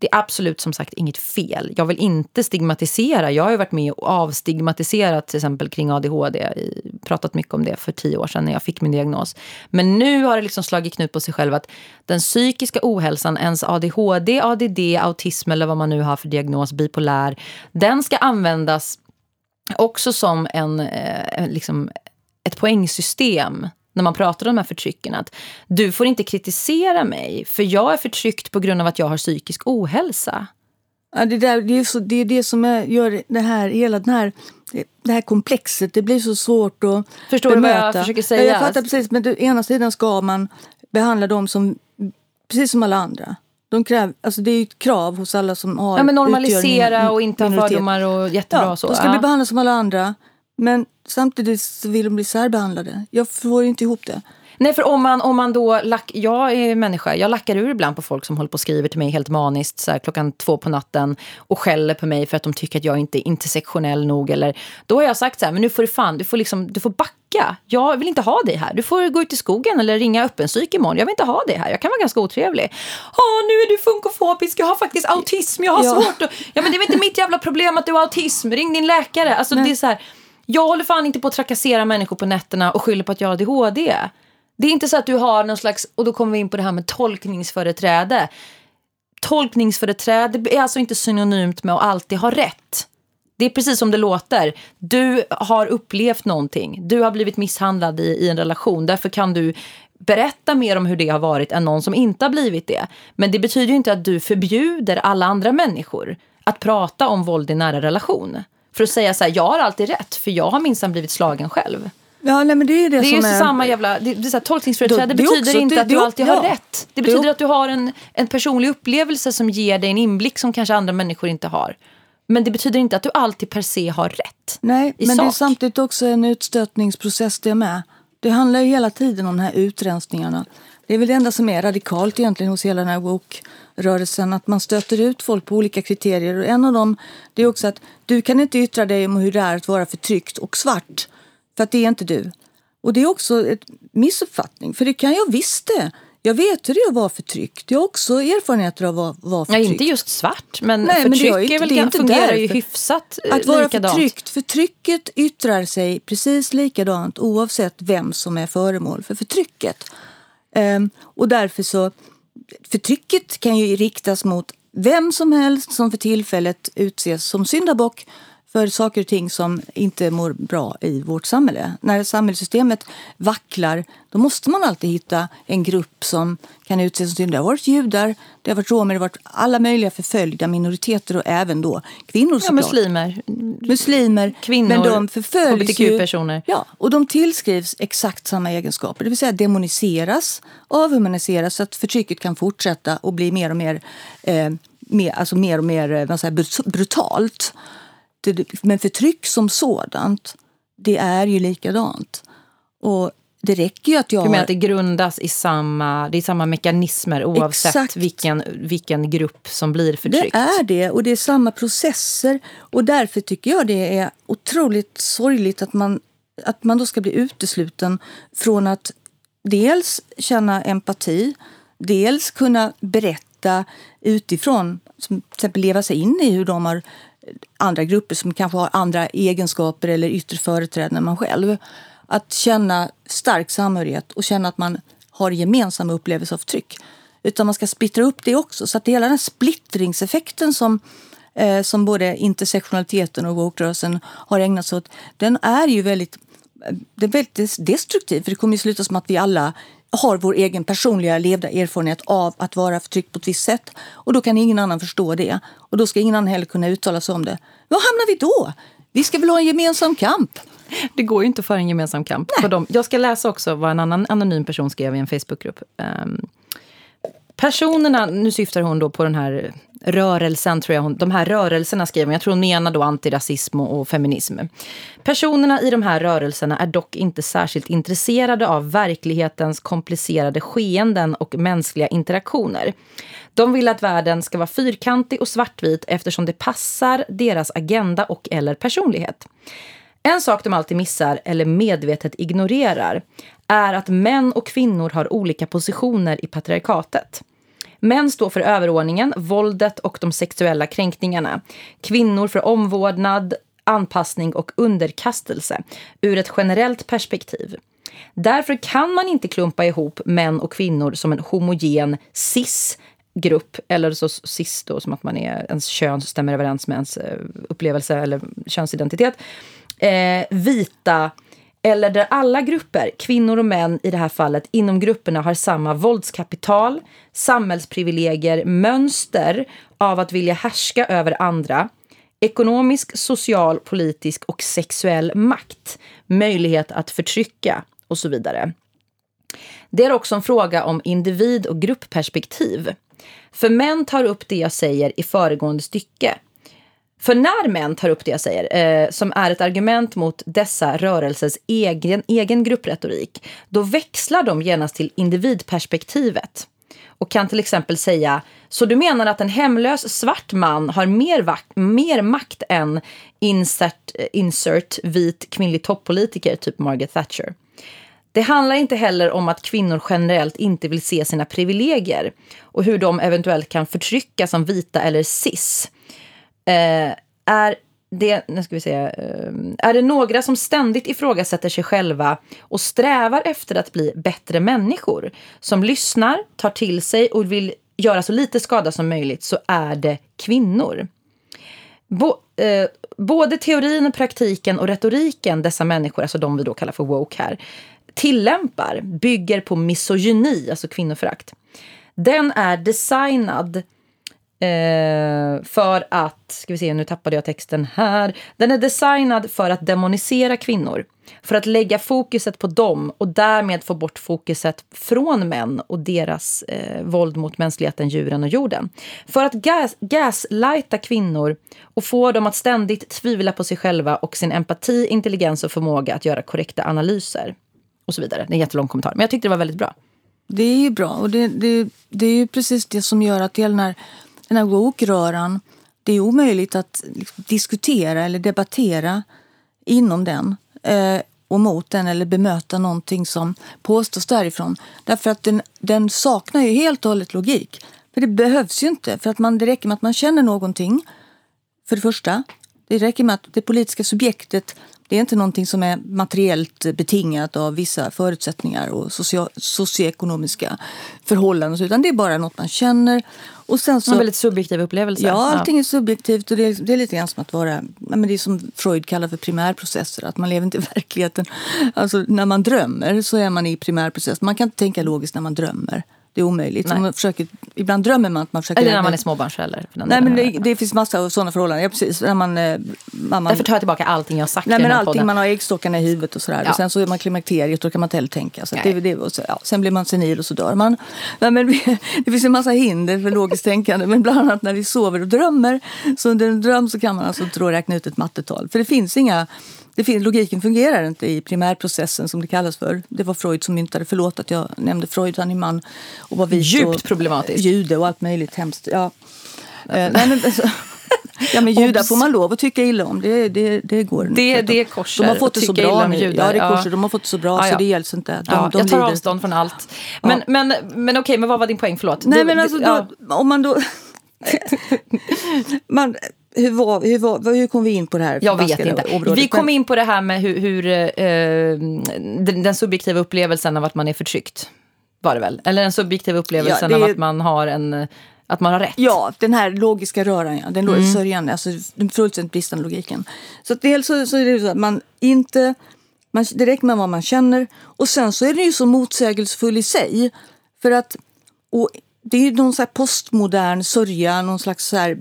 det är absolut som sagt inget fel. Jag vill inte stigmatisera. Jag har ju varit med och avstigmatiserat till exempel kring ADHD. Pratat mycket om det för tio år sedan när jag fick min diagnos. Men nu har det liksom slagit knut på sig själv att den psykiska ohälsan, ens ADHD, ADD, autism eller vad man nu har för diagnos, bipolär, den ska användas också som en, eh, liksom ett poängsystem när man pratar om de här förtrycken att du får inte kritisera mig för jag är förtryckt på grund av att jag har psykisk ohälsa. Ja, det, där, det, är så, det är det som är, gör det här, hela den här, det här komplexet. Det blir så svårt att Förstår bemöta. du vad jag försöker säga? Ja, jag fattar precis. Men å ena sidan ska man behandla dem som precis som alla andra. De kräv, alltså det är ett krav hos alla som har ja, men Normalisera och inte ha fördomar och jättebra ja, så. De ska ja. bli behandlade som alla andra. Men samtidigt vill de bli särbehandlade. Jag får inte ihop det. Nej, för om man, om man då... Lack, jag är människa. Jag lackar ur ibland på folk som håller på och skriver till mig helt maniskt så här, klockan två på natten och skäller på mig för att de tycker att jag inte är intersektionell nog. Eller, då har jag sagt så här, men nu får du fan, du får, liksom, du får backa. Jag vill inte ha dig här. Du får gå ut i skogen eller ringa öppenpsyk imorgon. Jag vill inte ha dig här. Jag kan vara ganska otrevlig. Åh, nu är du funkofobisk. Jag har faktiskt autism. Jag har ja. svårt att... Ja, men det är väl inte mitt jävla problem att du har autism. Ring din läkare. Alltså, det är så här... Jag håller fan inte på att trakassera människor på nätterna och skyller på att jag har ADHD. Det är inte så att du har någon slags, och då kommer vi in på det här med tolkningsföreträde. Tolkningsföreträde är alltså inte synonymt med att alltid ha rätt. Det är precis som det låter. Du har upplevt någonting. Du har blivit misshandlad i, i en relation. Därför kan du berätta mer om hur det har varit än någon som inte har blivit det. Men det betyder ju inte att du förbjuder alla andra människor att prata om våld i nära relation. För att säga så här, jag har alltid rätt, för jag har minsann blivit slagen själv. Ja, nej, men det är det, det som är, är samma jävla... Det, det är så här, tolkningsföreträde betyder också, inte det, att du alltid ja. har rätt. Det betyder att du har en, en personlig upplevelse som ger dig en inblick som kanske andra människor inte har. Men det betyder inte att du alltid per se har rätt. Nej, men sak. det är samtidigt också en utstötningsprocess det med. Det handlar ju hela tiden om de här utrensningarna. Det är väl det enda som är radikalt egentligen hos hela den här woke-rörelsen. Att man stöter ut folk på olika kriterier. Och en av dem det är också att du kan inte yttra dig om hur det är att vara förtryckt och svart. För att det är inte du. Och det är också en missuppfattning. För det kan jag visst det. Jag vet hur det är att vara förtryckt. Jag har också erfarenheter av att vara förtryckt. Ja, inte just svart, men Nej, förtryck men det är, väl, inte fungerar därför. ju hyfsat eh, Att vara likadant. förtryckt. Förtrycket yttrar sig precis likadant oavsett vem som är föremål för förtrycket. Um, och därför så, förtrycket kan ju riktas mot vem som helst som för tillfället utses som syndabock för saker och ting som inte mår bra i vårt samhälle. När samhällssystemet vacklar då måste man alltid hitta en grupp som kan utses som syndare. Det har varit judar, det har varit romer, det har varit alla möjliga förföljda minoriteter och även då kvinnor såklart. Ja, muslimer. Muslimer. Kvinnor. Men de förföljs hbtq-personer. Ja, och de tillskrivs exakt samma egenskaper. Det vill säga demoniseras, avhumaniseras så att förtrycket kan fortsätta och bli mer och mer, eh, mer, alltså mer, och mer eh, vad säger, brutalt men förtryck som sådant, det är ju likadant. Och det räcker ju att jag... Du menar att det grundas i samma, det är samma mekanismer oavsett vilken, vilken grupp som blir förtryckt? Det är det, och det är samma processer. Och därför tycker jag det är otroligt sorgligt att man, att man då ska bli utesluten från att dels känna empati, dels kunna berätta utifrån, som till exempel leva sig in i hur de har andra grupper som kanske har andra egenskaper eller yttre företräden än man själv. Att känna stark samhörighet och känna att man har gemensamma upplevelser av tryck. Utan man ska splittra upp det också. Så att hela den splittringseffekten som, eh, som både intersektionaliteten och woke har ägnat sig åt, den är ju väldigt, eh, det är väldigt destruktiv. För det kommer ju sluta som att vi alla har vår egen personliga levda erfarenhet av att vara förtryckt på ett visst sätt. Och då kan ingen annan förstå det. Och då ska ingen annan heller kunna uttala sig om det. Var hamnar vi då? Vi ska väl ha en gemensam kamp? Det går ju inte föra en gemensam kamp. På dem. Jag ska läsa också vad en annan anonym person skrev i en Facebookgrupp. Um, personerna, nu syftar hon då på den här rörelsen, tror jag hon, de här rörelserna skriver hon. Jag tror hon menar då antirasism och, och feminism. Personerna i de här rörelserna är dock inte särskilt intresserade av verklighetens komplicerade skeenden och mänskliga interaktioner. De vill att världen ska vara fyrkantig och svartvit eftersom det passar deras agenda och eller personlighet. En sak de alltid missar, eller medvetet ignorerar, är att män och kvinnor har olika positioner i patriarkatet. Män står för överordningen, våldet och de sexuella kränkningarna. Kvinnor för omvårdnad, anpassning och underkastelse ur ett generellt perspektiv. Därför kan man inte klumpa ihop män och kvinnor som en homogen cis grupp, eller så cis då, som att man är, ens kön stämmer överens med ens eh, upplevelse eller könsidentitet. Eh, vita, eller där alla grupper, kvinnor och män i det här fallet, inom grupperna har samma våldskapital, samhällsprivilegier, mönster av att vilja härska över andra, ekonomisk, social, politisk och sexuell makt, möjlighet att förtrycka och så vidare. Det är också en fråga om individ och gruppperspektiv. För män tar upp det jag säger i föregående stycke. För när män tar upp det jag säger, eh, som är ett argument mot dessa rörelsers egen, egen gruppretorik, då växlar de genast till individperspektivet och kan till exempel säga så du menar att en hemlös svart man har mer, vakt, mer makt än insert, eh, insert vit kvinnlig toppolitiker, typ Margaret Thatcher. Det handlar inte heller om att kvinnor generellt inte vill se sina privilegier och hur de eventuellt kan förtryckas som vita eller cis. Eh, är det, nu ska vi se, eh, är det några som ständigt ifrågasätter sig själva och strävar efter att bli bättre människor, som lyssnar, tar till sig och vill göra så lite skada som möjligt, så är det kvinnor. Bo, eh, både teorin, praktiken och retoriken dessa människor, alltså de vi då kallar för woke här, tillämpar bygger på misogyni, alltså kvinnoförakt. Den är designad Eh, för att, ska vi se, nu tappade jag texten här. Den är designad för att demonisera kvinnor. För att lägga fokuset på dem och därmed få bort fokuset från män och deras eh, våld mot mänskligheten, djuren och jorden. För att gas, gaslighta kvinnor och få dem att ständigt tvivla på sig själva och sin empati, intelligens och förmåga att göra korrekta analyser. Och så vidare. Det är en jättelång kommentar, men jag tyckte det var väldigt bra. Det är ju bra och det, det, det är ju precis det som gör att hela den här den här woke-röran, det är omöjligt att liksom diskutera eller debattera inom den eh, och mot den eller bemöta någonting som påstås därifrån. Därför att den, den saknar ju helt och hållet logik. För det behövs ju inte. För att man, det räcker med att man känner någonting, för det första. Det räcker med att det politiska subjektet det är inte någonting som är materiellt betingat av vissa förutsättningar och socio socioekonomiska förhållanden. Utan det är bara något man känner. Och sen så, en väldigt subjektiv upplevelse. Ja, allting är subjektivt. och Det är, det är lite grann som att vara... Men det är som Freud kallar för primärprocesser. Att man lever inte i verkligheten. Alltså, när man drömmer så är man i primärprocess. Man kan inte tänka logiskt när man drömmer. Det är omöjligt. Man försöker, ibland drömmer man att man försöker... Eller när man är småbarnsförälder. Nej, men det, det, finns massa sådana förhållanden. Ja, precis. När man, eh, man, Därför tar jag tillbaka allting jag har sagt nej, men allting, podden. Man har äggstockarna i huvudet och sådär. Ja. Och sen så är man klimakteriet och då kan man inte heller tänka. Så det, det, så, ja. Sen blir man senil och så dör man. Nej, men det finns en massa hinder för logiskt tänkande. Men bland annat när vi sover och drömmer. Så under en dröm så kan man alltså tro räkna ut ett mattetal. För det finns inga det finns, logiken fungerar inte i primärprocessen som det kallas för. Det var Freud som myntade, förlåt att jag nämnde Freud, han är man och var vit Djupt och problematiskt. jude och allt möjligt hemskt. Ja. Eh, nej, men, alltså, Ja men judar får man lov att tycka illa om. Det, det, det går Det, det är korser. De har fått det så bra nu. Judar. Ja, det är korser. De har fått det så bra ja, ja. så det gälls inte. De, ja, de jag tar lider. avstånd från allt. Men, men, men, men okej, men vad var din poäng? Förlåt. Nej du, men alltså, då, om man då... man, hur, var, hur, var, hur kom vi in på det här? Jag vet inte. Området? Vi kom in på det här med hur, hur eh, den, den, subjektiva upplevelsen av att man är förtryckt. Var det väl? Eller den subjektiva upplevelsen ja, är... av att man har en att man har rätt. Ja, den här logiska röran, ja. den mm. sörjande, alltså den fullständigt bristande logiken. Så dels så, så är det så att man inte Man, det räcker med vad man känner. Och sen så är den ju så motsägelsefull i sig. För att, och det är ju någon så postmodern sörja, någon slags så här,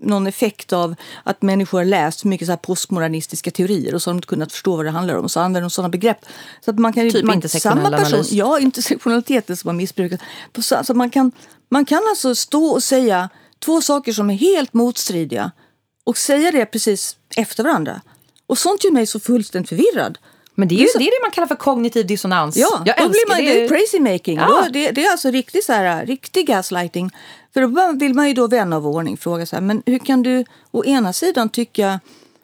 någon effekt av att människor har läst mycket så här postmodernistiska teorier och så har de inte kunnat förstå vad det handlar om. Så använder de sådana begrepp. Så att man kan, typ man, intersektionell samma person, analys. Ja, intersektionaliteten som har missbrukats. Så alltså man, kan, man kan alltså stå och säga två saker som är helt motstridiga och säga det precis efter varandra. Och sånt gör mig så fullständigt förvirrad. Men det är ju det, är det man kallar för kognitiv dissonans. Ja, jag då blir man, det. är det. crazy making. Ja. Då, det, det är alltså riktig, så här, riktig gaslighting. För då vill man ju då vän av ordning fråga så här, men hur kan du å ena sidan tycka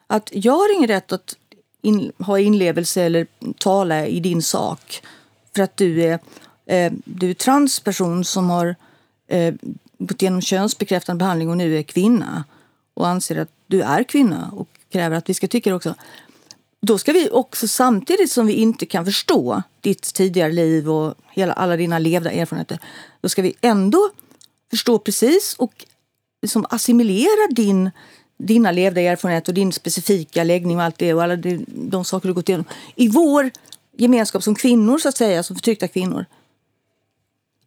att jag har ingen rätt att in, ha inlevelse eller tala i din sak för att du är, eh, du är transperson som har eh, gått igenom könsbekräftande behandling och nu är kvinna och anser att du är kvinna och kräver att vi ska tycka det också. Då ska vi också samtidigt som vi inte kan förstå ditt tidigare liv och hela, alla dina levda erfarenheter, då ska vi ändå förstå precis och liksom assimilera din, dina levda erfarenheter och din specifika läggning och allt det och alla de, de saker du gått igenom i vår gemenskap som kvinnor så att säga, som förtryckta kvinnor.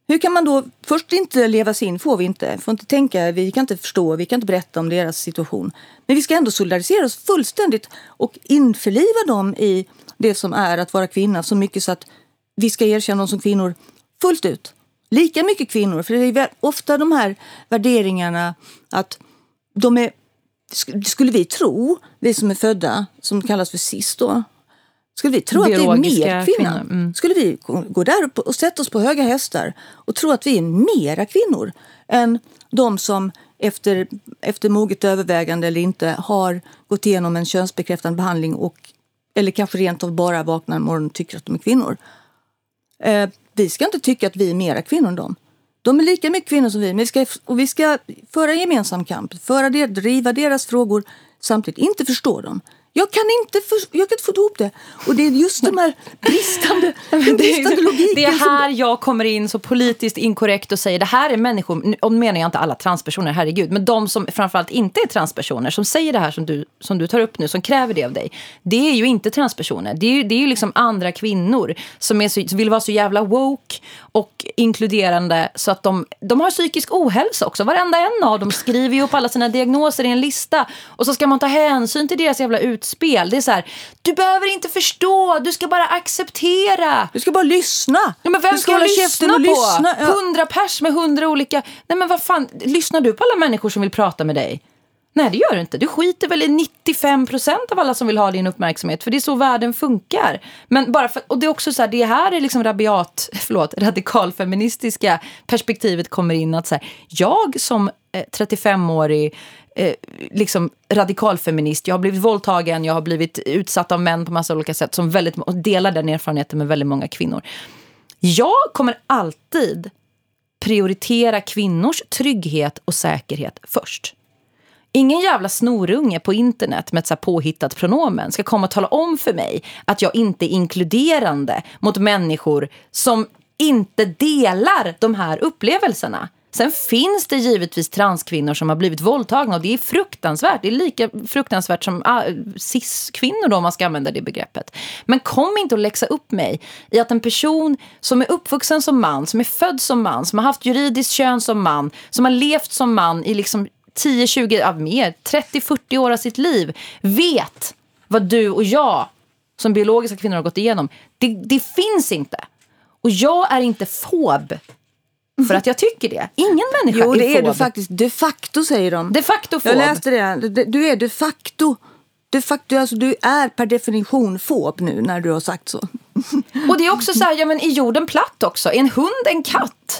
Hur kan man då först inte leva sig in, får vi inte. Får inte tänka, vi kan inte förstå, vi kan inte berätta om deras situation. Men vi ska ändå solidarisera oss fullständigt och införliva dem i det som är att vara kvinna så mycket så att vi ska erkänna dem som kvinnor fullt ut. Lika mycket kvinnor, för det är ofta de här värderingarna att de är, skulle vi tro, vi som är födda, som kallas för cis då, skulle vi tro att det är Biologiska mer kvinna? kvinnor, mm. Skulle vi gå- där och sätta oss på höga hästar och tro att vi är mera kvinnor än de som efter, efter moget övervägande eller inte har gått igenom en könsbekräftande behandling och eller kanske rent av bara vaknar en morgon och tycker att de är kvinnor. Eh, vi ska inte tycka att vi är mera kvinnor än dem. De är lika mycket kvinnor som vi, men vi ska, och vi ska föra en gemensam kamp, föra det, driva deras frågor, samtidigt inte förstå dem. Jag kan inte, för, jag kan inte få ihop det. Och det är just de här bristande, den bristande logiken. Det är här jag kommer in så politiskt inkorrekt och säger det här är människor, nu menar jag inte alla transpersoner, herregud, men de som framförallt inte är transpersoner, som säger det här som du, som du tar upp nu, som kräver det av dig, det är ju inte transpersoner. Det är ju, det är ju liksom andra kvinnor som, är så, som vill vara så jävla woke och inkluderande så att de, de har psykisk ohälsa också. Varenda en av dem skriver ju upp alla sina diagnoser i en lista och så ska man ta hänsyn till deras jävla utspel. Det är så här, du behöver inte förstå, du ska bara acceptera. Du ska bara lyssna. Ja, men vem du ska jag hålla lyssna på? lyssna. Ja. Hundra pers med hundra olika... Nej men vad fan, lyssnar du på alla människor som vill prata med dig? Nej det gör du inte. Du skiter väl i 95 procent av alla som vill ha din uppmärksamhet. För det är så världen funkar. Men bara för, och det är också så här, det här är liksom rabiat, förlåt, radikalfeministiska perspektivet kommer in. att så här, Jag som eh, 35-årig eh, liksom radikalfeminist. Jag har blivit våldtagen, jag har blivit utsatt av män på massa olika sätt. Som väldigt, och delar den erfarenheten med väldigt många kvinnor. Jag kommer alltid prioritera kvinnors trygghet och säkerhet först. Ingen jävla snorunge på internet med ett så här påhittat pronomen ska komma och tala om för mig att jag inte är inkluderande mot människor som inte delar de här upplevelserna. Sen finns det givetvis transkvinnor som har blivit våldtagna och det är fruktansvärt. Det är lika fruktansvärt som ah, cis-kvinnor då om man ska använda det begreppet. Men kom inte och läxa upp mig i att en person som är uppvuxen som man, som är född som man, som har haft juridiskt kön som man, som har levt som man i liksom 10, 20, ja, mer, 30, 40 år av sitt liv vet vad du och jag som biologiska kvinnor har gått igenom. Det, det finns inte. Och jag är inte fob för att jag tycker det. Ingen människa Jo, är det är fob. du faktiskt. De facto säger de. De facto fob. Jag läste det. Du är de facto. De facto alltså, du är per definition fob nu när du har sagt så. Och det är också så här, ja men är jorden platt också? Är en hund en katt?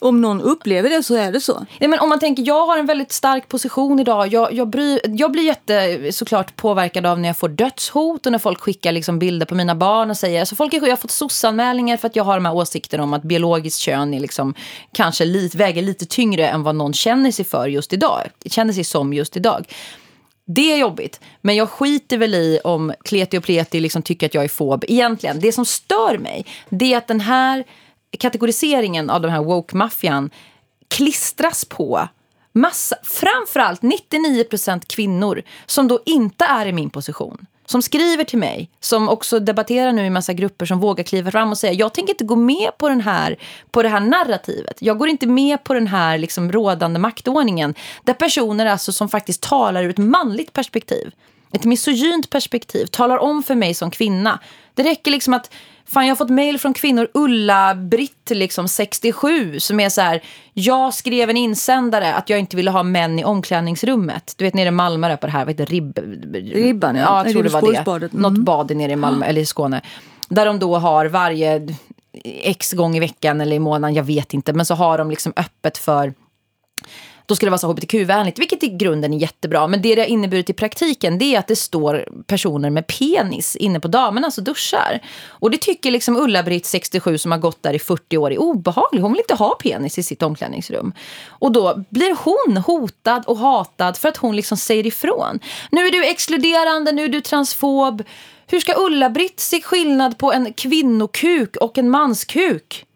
Om någon upplever det så är det så. Ja, men om man tänker, jag har en väldigt stark position idag. Jag, jag, bryr, jag blir jätte såklart påverkad av när jag får dödshot och när folk skickar liksom bilder på mina barn och säger, alltså folk är, jag har fått sossanmälningar för att jag har de här åsikterna om att biologiskt kön är liksom, kanske lit, väger lite tyngre än vad någon känner sig för just idag. Känner sig som just idag. Det är jobbigt, men jag skiter väl i om kleti och pleti liksom tycker att jag är fob. Egentligen, det som stör mig, det är att den här kategoriseringen av den här woke-maffian klistras på massa, framförallt 99% kvinnor som då inte är i min position. som skriver till mig, som också debatterar nu i massa grupper som vågar kliva fram och säga jag tänker inte gå med på, den här, på det här narrativet. Jag går inte med på den här liksom rådande maktordningen där personer alltså som faktiskt talar ur ett manligt perspektiv, ett misogynt perspektiv, talar om för mig som kvinna. Det räcker liksom att Fan, jag har fått mejl från kvinnor, Ulla-Britt, liksom 67, som är så här, jag skrev en insändare att jag inte ville ha män i omklädningsrummet. Du vet nere i Malmö där på det här, vad heter Rib... Ribban, ja. ja. jag tror det var det. Mm. Något bad nere i Malmö, eller i Skåne. Där de då har varje x gång i veckan eller i månaden, jag vet inte. Men så har de liksom öppet för då ska det vara så hbtq-vänligt, vilket i grunden är jättebra. Men det det har inneburit i praktiken det är att det står personer med penis inne på damernas och duschar. Och det tycker liksom Ulla-Britt, 67, som har gått där i 40 år är obehagligt. Hon vill inte ha penis i sitt omklädningsrum. Och då blir hon hotad och hatad för att hon liksom säger ifrån. Nu är du exkluderande, nu är du transfob. Hur ska Ulla-Britt se skillnad på en kvinnokuk och en manskuk?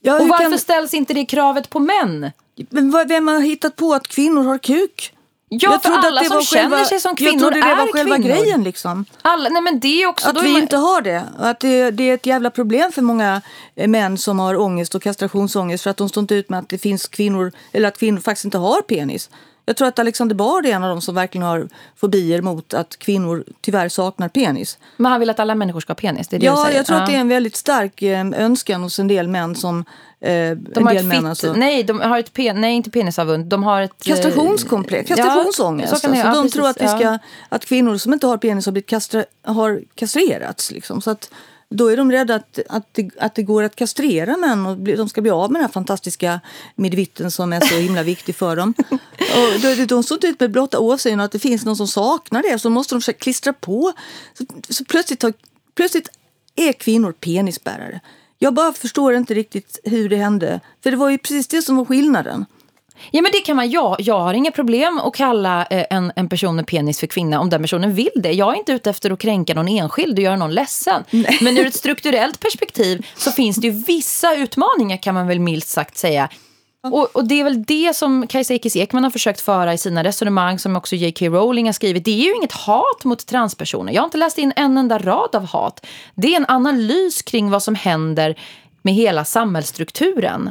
Ja, och varför kan... ställs inte det kravet på män? Men vem har hittat på att kvinnor har kuk? Ja, jag för alla som känner själva, sig som kvinnor jag trodde det var själva kvinnor. grejen liksom. Alla, nej men det är också... Att vi man... inte har det. Att det, det, är ett jävla problem för många eh, män som har ångest och kastrationsångest för att de står inte ut med att det finns kvinnor, eller att kvinnor faktiskt inte har penis. Jag tror att Alexander Bard är en av dem som verkligen har fobier mot att kvinnor tyvärr saknar penis. Men han vill att alla människor ska ha penis? Det är det ja, jag tror ja. att det är en väldigt stark eh, önskan hos en del män som... Eh, de har ett fit, alltså. Nej, de har ett pen, nej, inte penisavund. De har ett... Kastrationskomplex, kastrationsångest. Ja, alltså, ja, de precis, tror att, vi ska, att kvinnor som inte har penis har, blivit kastra, har kastrerats. Liksom. Så att, då är de rädda att, att, det, att det går att kastrera män och bli, de ska bli av med den här fantastiska midvitten som är så himla viktig för dem. Och de, de står ut med blotta åsynen att det finns någon som saknar det så måste de försöka klistra på. Så, så plötsligt, har, plötsligt är kvinnor penisbärare. Jag bara förstår inte riktigt hur det hände. För det var ju precis det som var skillnaden. Ja, men det kan man. Jag, jag har inga problem att kalla eh, en, en person med penis för kvinna om den personen vill det. Jag är inte ute efter att kränka någon enskild och göra någon ledsen. Nej. Men ur ett strukturellt perspektiv så finns det ju vissa utmaningar kan man väl milt sagt säga. Och, och, det är väl det som Kajsa Ekis Ekman har försökt föra i sina resonemang som också J.K. Rowling har skrivit. Det är ju inget hat mot transpersoner. Jag har inte läst in en enda rad av hat. Det är en analys kring vad som händer med hela samhällsstrukturen.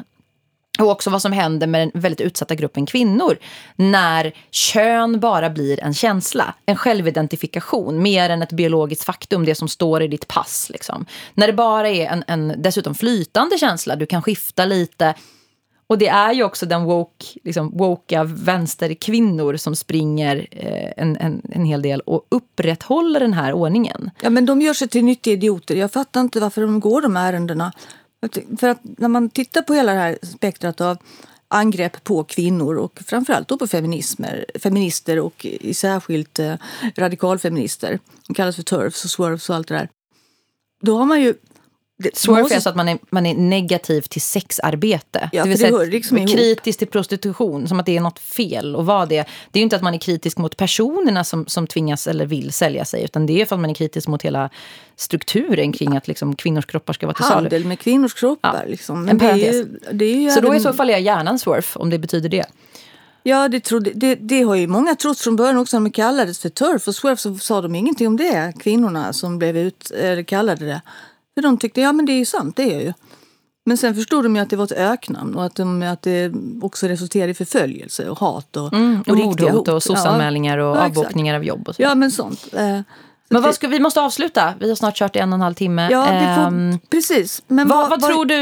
Och också vad som händer med den väldigt utsatta gruppen kvinnor när kön bara blir en känsla, en självidentifikation mer än ett biologiskt faktum, det som står i ditt pass. Liksom. När det bara är en, en dessutom flytande känsla, du kan skifta lite. Och det är ju också den woke, liksom, woka vänsterkvinnor som springer eh, en, en, en hel del och upprätthåller den här ordningen. Ja, men de gör sig till nyttiga idioter. Jag fattar inte varför de går de ärendena. För att när man tittar på hela det här spektrat av angrepp på kvinnor och framförallt då på feminismer, feminister och i särskilt eh, radikalfeminister. De kallas för turfs och swerves och allt det där. Då har man ju Måste... är så att man är, man är negativ till sexarbete. Ja, det vill säga liksom kritisk till prostitution, som att det är något fel och vad det Det är ju inte att man är kritisk mot personerna som, som tvingas eller vill sälja sig, utan det är för att man är kritisk mot hela strukturen kring att liksom, kvinnors kroppar ska vara till salu. Handel med kvinnors kroppar. Ja. Liksom. En det är ju, det är ju så även... då i så fall är jag gärna en swerve, om det betyder det. Ja, det, trodde, det, det, har ju många trott från början också. När de kallades för turf och swerve så sa de ingenting om det, kvinnorna som blev ut, eller kallade det. För de tyckte, ja men det är ju sant, det är ju. Men sen förstod de ju att det var ett öknamn och att, de, att det också resulterade i förföljelse och hat. Och, mm, och, och mordhot och soc-anmälningar och ja, avbokningar av jobb. Och så. Ja, men sånt. Eh, men vad ska, vi måste avsluta. Vi har snart kört i en och en halv timme. Ja, får, um, precis. Men vad, vad, vad tror du...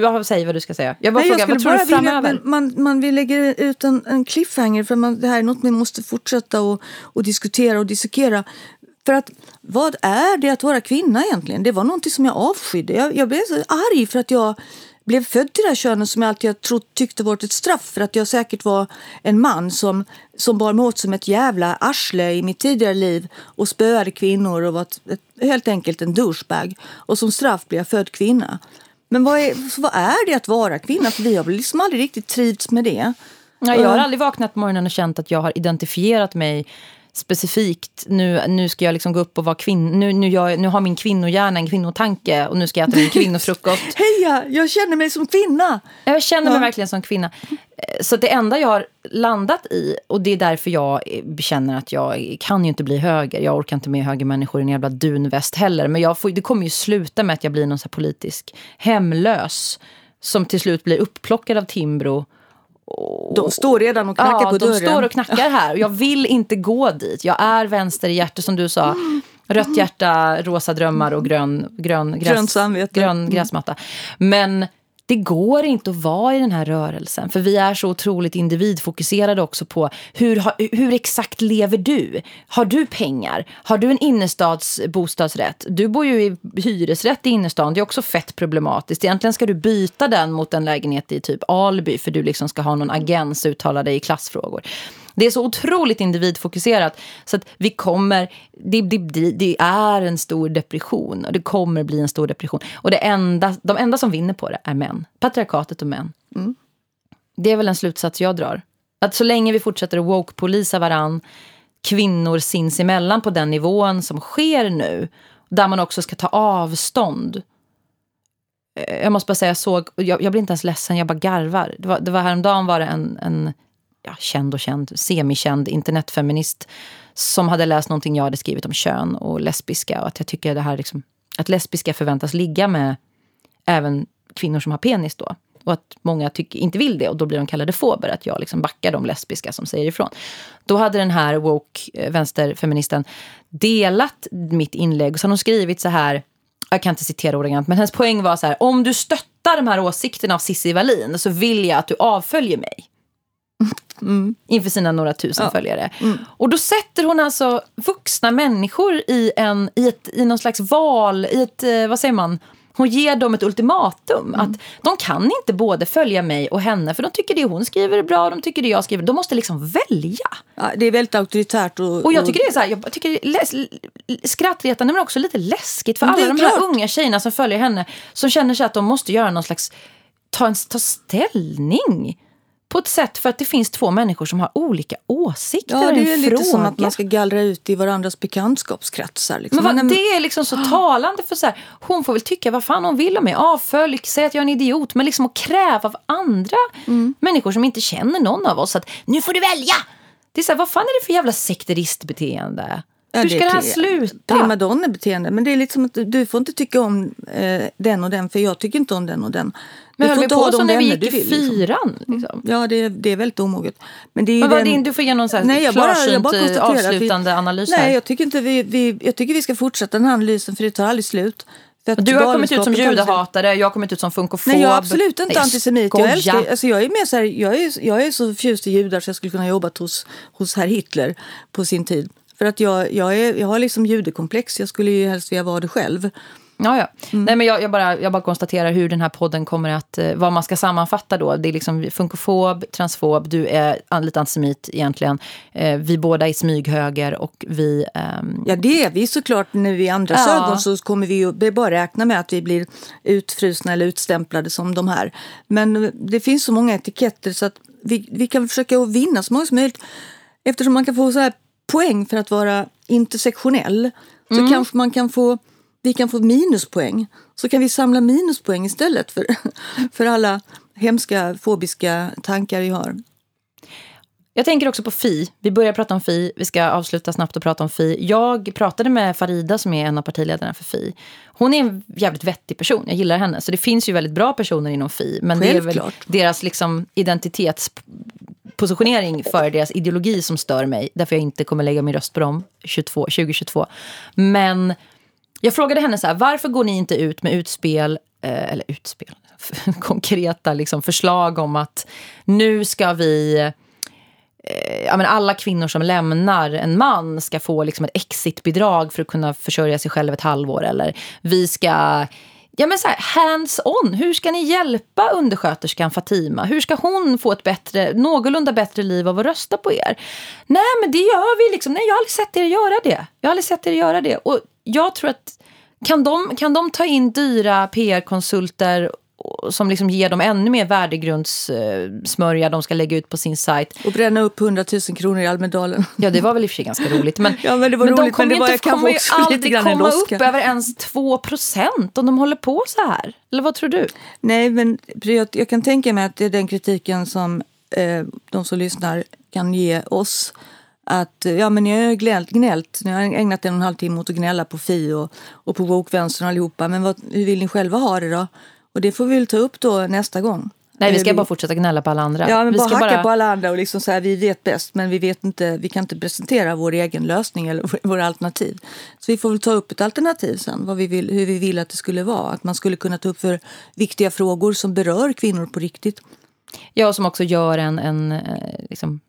Ja, säg vad du ska säga. Jag bara nej, frågar, vad tror du framöver? Vilja, man, man vill lägga ut en, en cliffhanger för man, det här är något man måste fortsätta och, och diskutera och dissekera. För att vad är det att vara kvinna egentligen? Det var någonting som jag avskydde. Jag, jag blev så arg för att jag blev född till det här könet som jag alltid trott, tyckte varit ett straff för att jag säkert var en man som, som bar mig åt som ett jävla arsle i mitt tidigare liv och spöade kvinnor och var ett, ett, helt enkelt en douchebag. Och som straff blev jag född kvinna. Men vad är, vad är det att vara kvinna? För vi har liksom aldrig riktigt trivts med det. Ja, jag har aldrig vaknat på morgonen och känt att jag har identifierat mig specifikt, nu, nu ska jag liksom gå upp och vara kvinna, nu, nu, jag, nu har min kvinnohjärna en kvinnotanke och nu ska jag äta min kvinnofrukost. Heja, jag känner mig som kvinna! Jag känner mig ja. verkligen som kvinna. Eh, så det enda jag har landat i, och det är därför jag känner att jag kan ju inte bli höger. Jag orkar inte med högermänniskor i en jävla dunväst heller. Men jag får, det kommer ju sluta med att jag blir någon politisk hemlös som till slut blir upplockad av Timbro de står redan och knackar ja, på dörren. de står och knackar här. jag vill inte gå dit. Jag är vänster i hjärtat som du sa. Rött hjärta, rosa drömmar och grön, grön, gräs, grön gräsmatta. Men det går inte att vara i den här rörelsen. För vi är så otroligt individfokuserade också på hur, hur exakt lever du? Har du pengar? Har du en innerstadsbostadsrätt? Du bor ju i hyresrätt i innerstan. Det är också fett problematiskt. Egentligen ska du byta den mot en lägenhet i typ Alby för du liksom ska ha någon agens uttala dig i klassfrågor. Det är så otroligt individfokuserat så att vi kommer, det, det, det, är en stor depression och det kommer bli en stor depression. Och det enda, de enda som vinner på det är män. Patriarkatet och män. Mm. Det är väl en slutsats jag drar. Att så länge vi fortsätter att woke-polisa varann, kvinnor sinsemellan på den nivån som sker nu, där man också ska ta avstånd. Eh, jag måste bara säga, jag såg, jag, jag blir inte ens ledsen, jag bara garvar. Det var, det var häromdagen var det en, en ja, känd och känd, semikänd internetfeminist som hade läst någonting jag hade skrivit om kön och lesbiska. Och att jag tycker det här liksom, att lesbiska förväntas ligga med även kvinnor som har penis då. Och att många tycker, inte vill det och då blir de kallade fober. Att jag liksom backar de lesbiska som säger ifrån. Då hade den här woke eh, vänsterfeministen delat mitt inlägg. Och så har hon skrivit så här, jag kan inte citera ordagrant, men hennes poäng var så här. Om du stöttar de här åsikterna av Cissi Wallin så vill jag att du avföljer mig. Mm. Inför sina några tusen ja. följare. Mm. Och då sätter hon alltså vuxna människor i, en, i, ett, i någon slags val, i ett, eh, vad säger man? Hon ger dem ett ultimatum. Mm. Att de kan inte både följa mig och henne. För de tycker det hon skriver är bra, de tycker det jag skriver. De måste liksom välja. Ja, det är väldigt auktoritärt. Och, och jag tycker det är så här, jag tycker det är skrattretande men också lite läskigt. För alla de här klart. unga tjejerna som följer henne. Som känner sig att de måste göra någon slags, ta, en, ta ställning på ett sätt för att det finns två människor som har olika åsikter Ja, det är lite fråga. som att man ska gallra ut i varandras bekantskapskretsar. Liksom. Men vad, det är liksom så talande för så här, hon får väl tycka vad fan hon vill om mig. Avfölj, säg att jag är en idiot. Men liksom att kräva av andra mm. människor som inte känner någon av oss att nu får du välja. Det är så här, vad fan är det för jävla sekteristbeteende? Ja, Hur ska det, det här sluta? Primadonna-beteende. Men det är lite som att du får inte tycka om eh, den och den för jag tycker inte om den och den. Men höll vi på så när vi gick i liksom. fyran? Liksom. Ja, det, det är väldigt omoget. Men, det är men vad den... din, du får ge någon så här nej, jag bara, jag bara avslutande vi, analys här. Nej, jag tycker, inte vi, vi, jag tycker vi ska fortsätta den här analysen för det tar aldrig slut. Du har kommit ut som judehatare, jag har kommit ut som funkofob. Nej, jag är absolut inte nej, antisemit. Jag, älskar, alltså jag, är mer så här, jag, är, jag är så förtjust i judar så jag skulle kunna jobba hos, hos herr Hitler på sin tid. För att jag, jag, är, jag har liksom judekomplex, jag skulle ju helst vilja vara det själv. Ja, ja. Mm. Nej, men jag, jag, bara, jag bara konstaterar hur den här podden kommer att... Eh, vad man ska sammanfatta då. Det är liksom funkofob, transfob, du är lite antisemit egentligen. Eh, vi båda är smyghöger och vi... Ehm... Ja, det är vi såklart. När vi andra ja. ögon så kommer vi ju bara räkna med att vi blir utfrusna eller utstämplade som de här. Men det finns så många etiketter så att vi, vi kan försöka vinna så många som möjligt. Eftersom man kan få så här poäng för att vara intersektionell så mm. kanske man kan få vi kan få minuspoäng. Så kan vi samla minuspoäng istället för, för alla hemska fobiska tankar vi har. Jag tänker också på Fi. Vi börjar prata om Fi. Vi ska avsluta snabbt och prata om Fi. Jag pratade med Farida som är en av partiledarna för Fi. Hon är en jävligt vettig person. Jag gillar henne. Så det finns ju väldigt bra personer inom Fi. Men Självklart. det är väl deras liksom positionering för deras ideologi som stör mig. Därför jag inte kommer lägga min röst på dem 22, 2022. Men jag frågade henne så här, varför går ni inte ut med utspel, eh, eller utspel, konkreta liksom, förslag om att nu ska vi eh, ja, men alla kvinnor som lämnar en man ska få liksom ett exitbidrag för att kunna försörja sig själv ett halvår. Eller vi ska ja, men så här, hands on. Hur ska ni hjälpa undersköterskan Fatima? Hur ska hon få ett bättre, någorlunda bättre liv av att rösta på er? Nej, men det gör vi liksom. Nej, jag har aldrig sett er göra det. Jag har aldrig sett er göra det. Och jag tror att kan de, kan de ta in dyra PR-konsulter som liksom ger dem ännu mer värdegrundssmörja de ska lägga ut på sin sajt. Och bränna upp 100 000 kronor i Almedalen. Ja, det var väl i och för sig ganska roligt. Men, ja, men det var men roligt, de kommer men det ju inte, kommer ju aldrig komma upp över ens 2 procent om de håller på så här. Eller vad tror du? Nej, men jag, jag kan tänka mig att det är den kritiken som eh, de som lyssnar kan ge oss att ja, men ni har gnällt, gnällt. Ni har ägnat en och en halv timme åt att gnälla på Fi och, och på Bokvänstern allihopa. Men vad, hur vill ni själva ha det då? Och det får vi väl ta upp då nästa gång. Nej, vi ska bara fortsätta gnälla på alla andra. Ja, men vi bara ska hacka bara... på alla andra och liksom så vi vet bäst men vi vet inte, vi kan inte presentera vår egen lösning eller våra alternativ. Så vi får väl ta upp ett alternativ sen, vad vi vill, hur vi vill att det skulle vara. Att man skulle kunna ta upp för viktiga frågor som berör kvinnor på riktigt. Ja, som också gör en, en eh, liksom,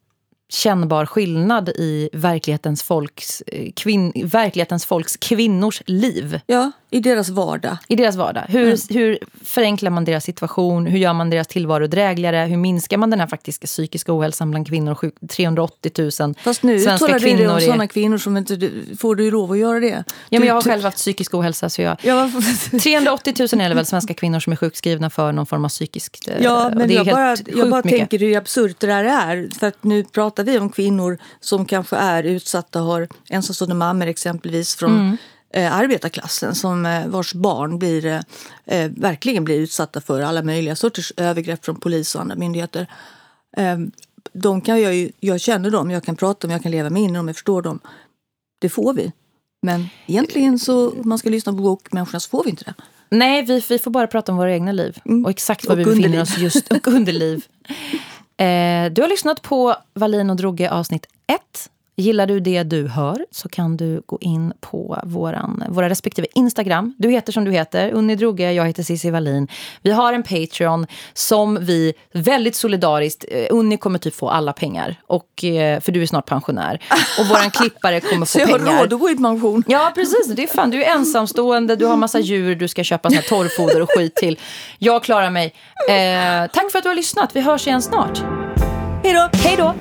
kännbar skillnad i verklighetens folks, eh, kvin, verklighetens folks kvinnors liv. Ja, i deras vardag. I deras vardag. Hur, mm. hur förenklar man deras situation? Hur gör man deras tillvaro drägligare? Hur minskar man den här faktiska psykiska ohälsan bland kvinnor? 380 000 Fast nu talar du dig om sådana kvinnor som inte får du lov att göra det. Ja, men jag har själv haft psykisk ohälsa. Så jag, ja, 380 000 är det väl svenska kvinnor som är sjukskrivna för någon form av psykiskt... Eh, ja, men jag bara, jag bara tänker hur absurt det där är. För att nu pratar vi om kvinnor som kanske är utsatta, har ensamstående mammor exempelvis från mm eh, arbetarklassen som eh, vars barn blir, eh, eh, verkligen blir utsatta för alla möjliga sorters övergrepp från polis och andra myndigheter. Eh, de kan jag, ju, jag känner dem, jag kan prata med jag kan leva mig in i dem, jag förstår dem. Det får vi. Men egentligen så, om man ska lyssna på bokmänniskorna så får vi inte det. Nej, vi, vi får bara prata om våra egna liv mm. och exakt var vi befinner underliv. oss just och underliv. Eh, du har lyssnat på Valin och Droge avsnitt 1. Gillar du det du hör så kan du gå in på våran, våra respektive Instagram. Du heter som du heter, Unni Droge, jag heter Cissi Wallin. Vi har en Patreon som vi väldigt solidariskt, eh, Unni kommer typ få alla pengar, och, eh, för du är snart pensionär. Och våran klippare kommer få pengar. Så jag har råd att gå i pension. Ja, precis. Det är fan, du är ensamstående, du har massa djur, du ska köpa såna här torrfoder och skit till. Jag klarar mig. Eh, tack för att du har lyssnat. Vi hörs igen snart. Hej då! Hej då!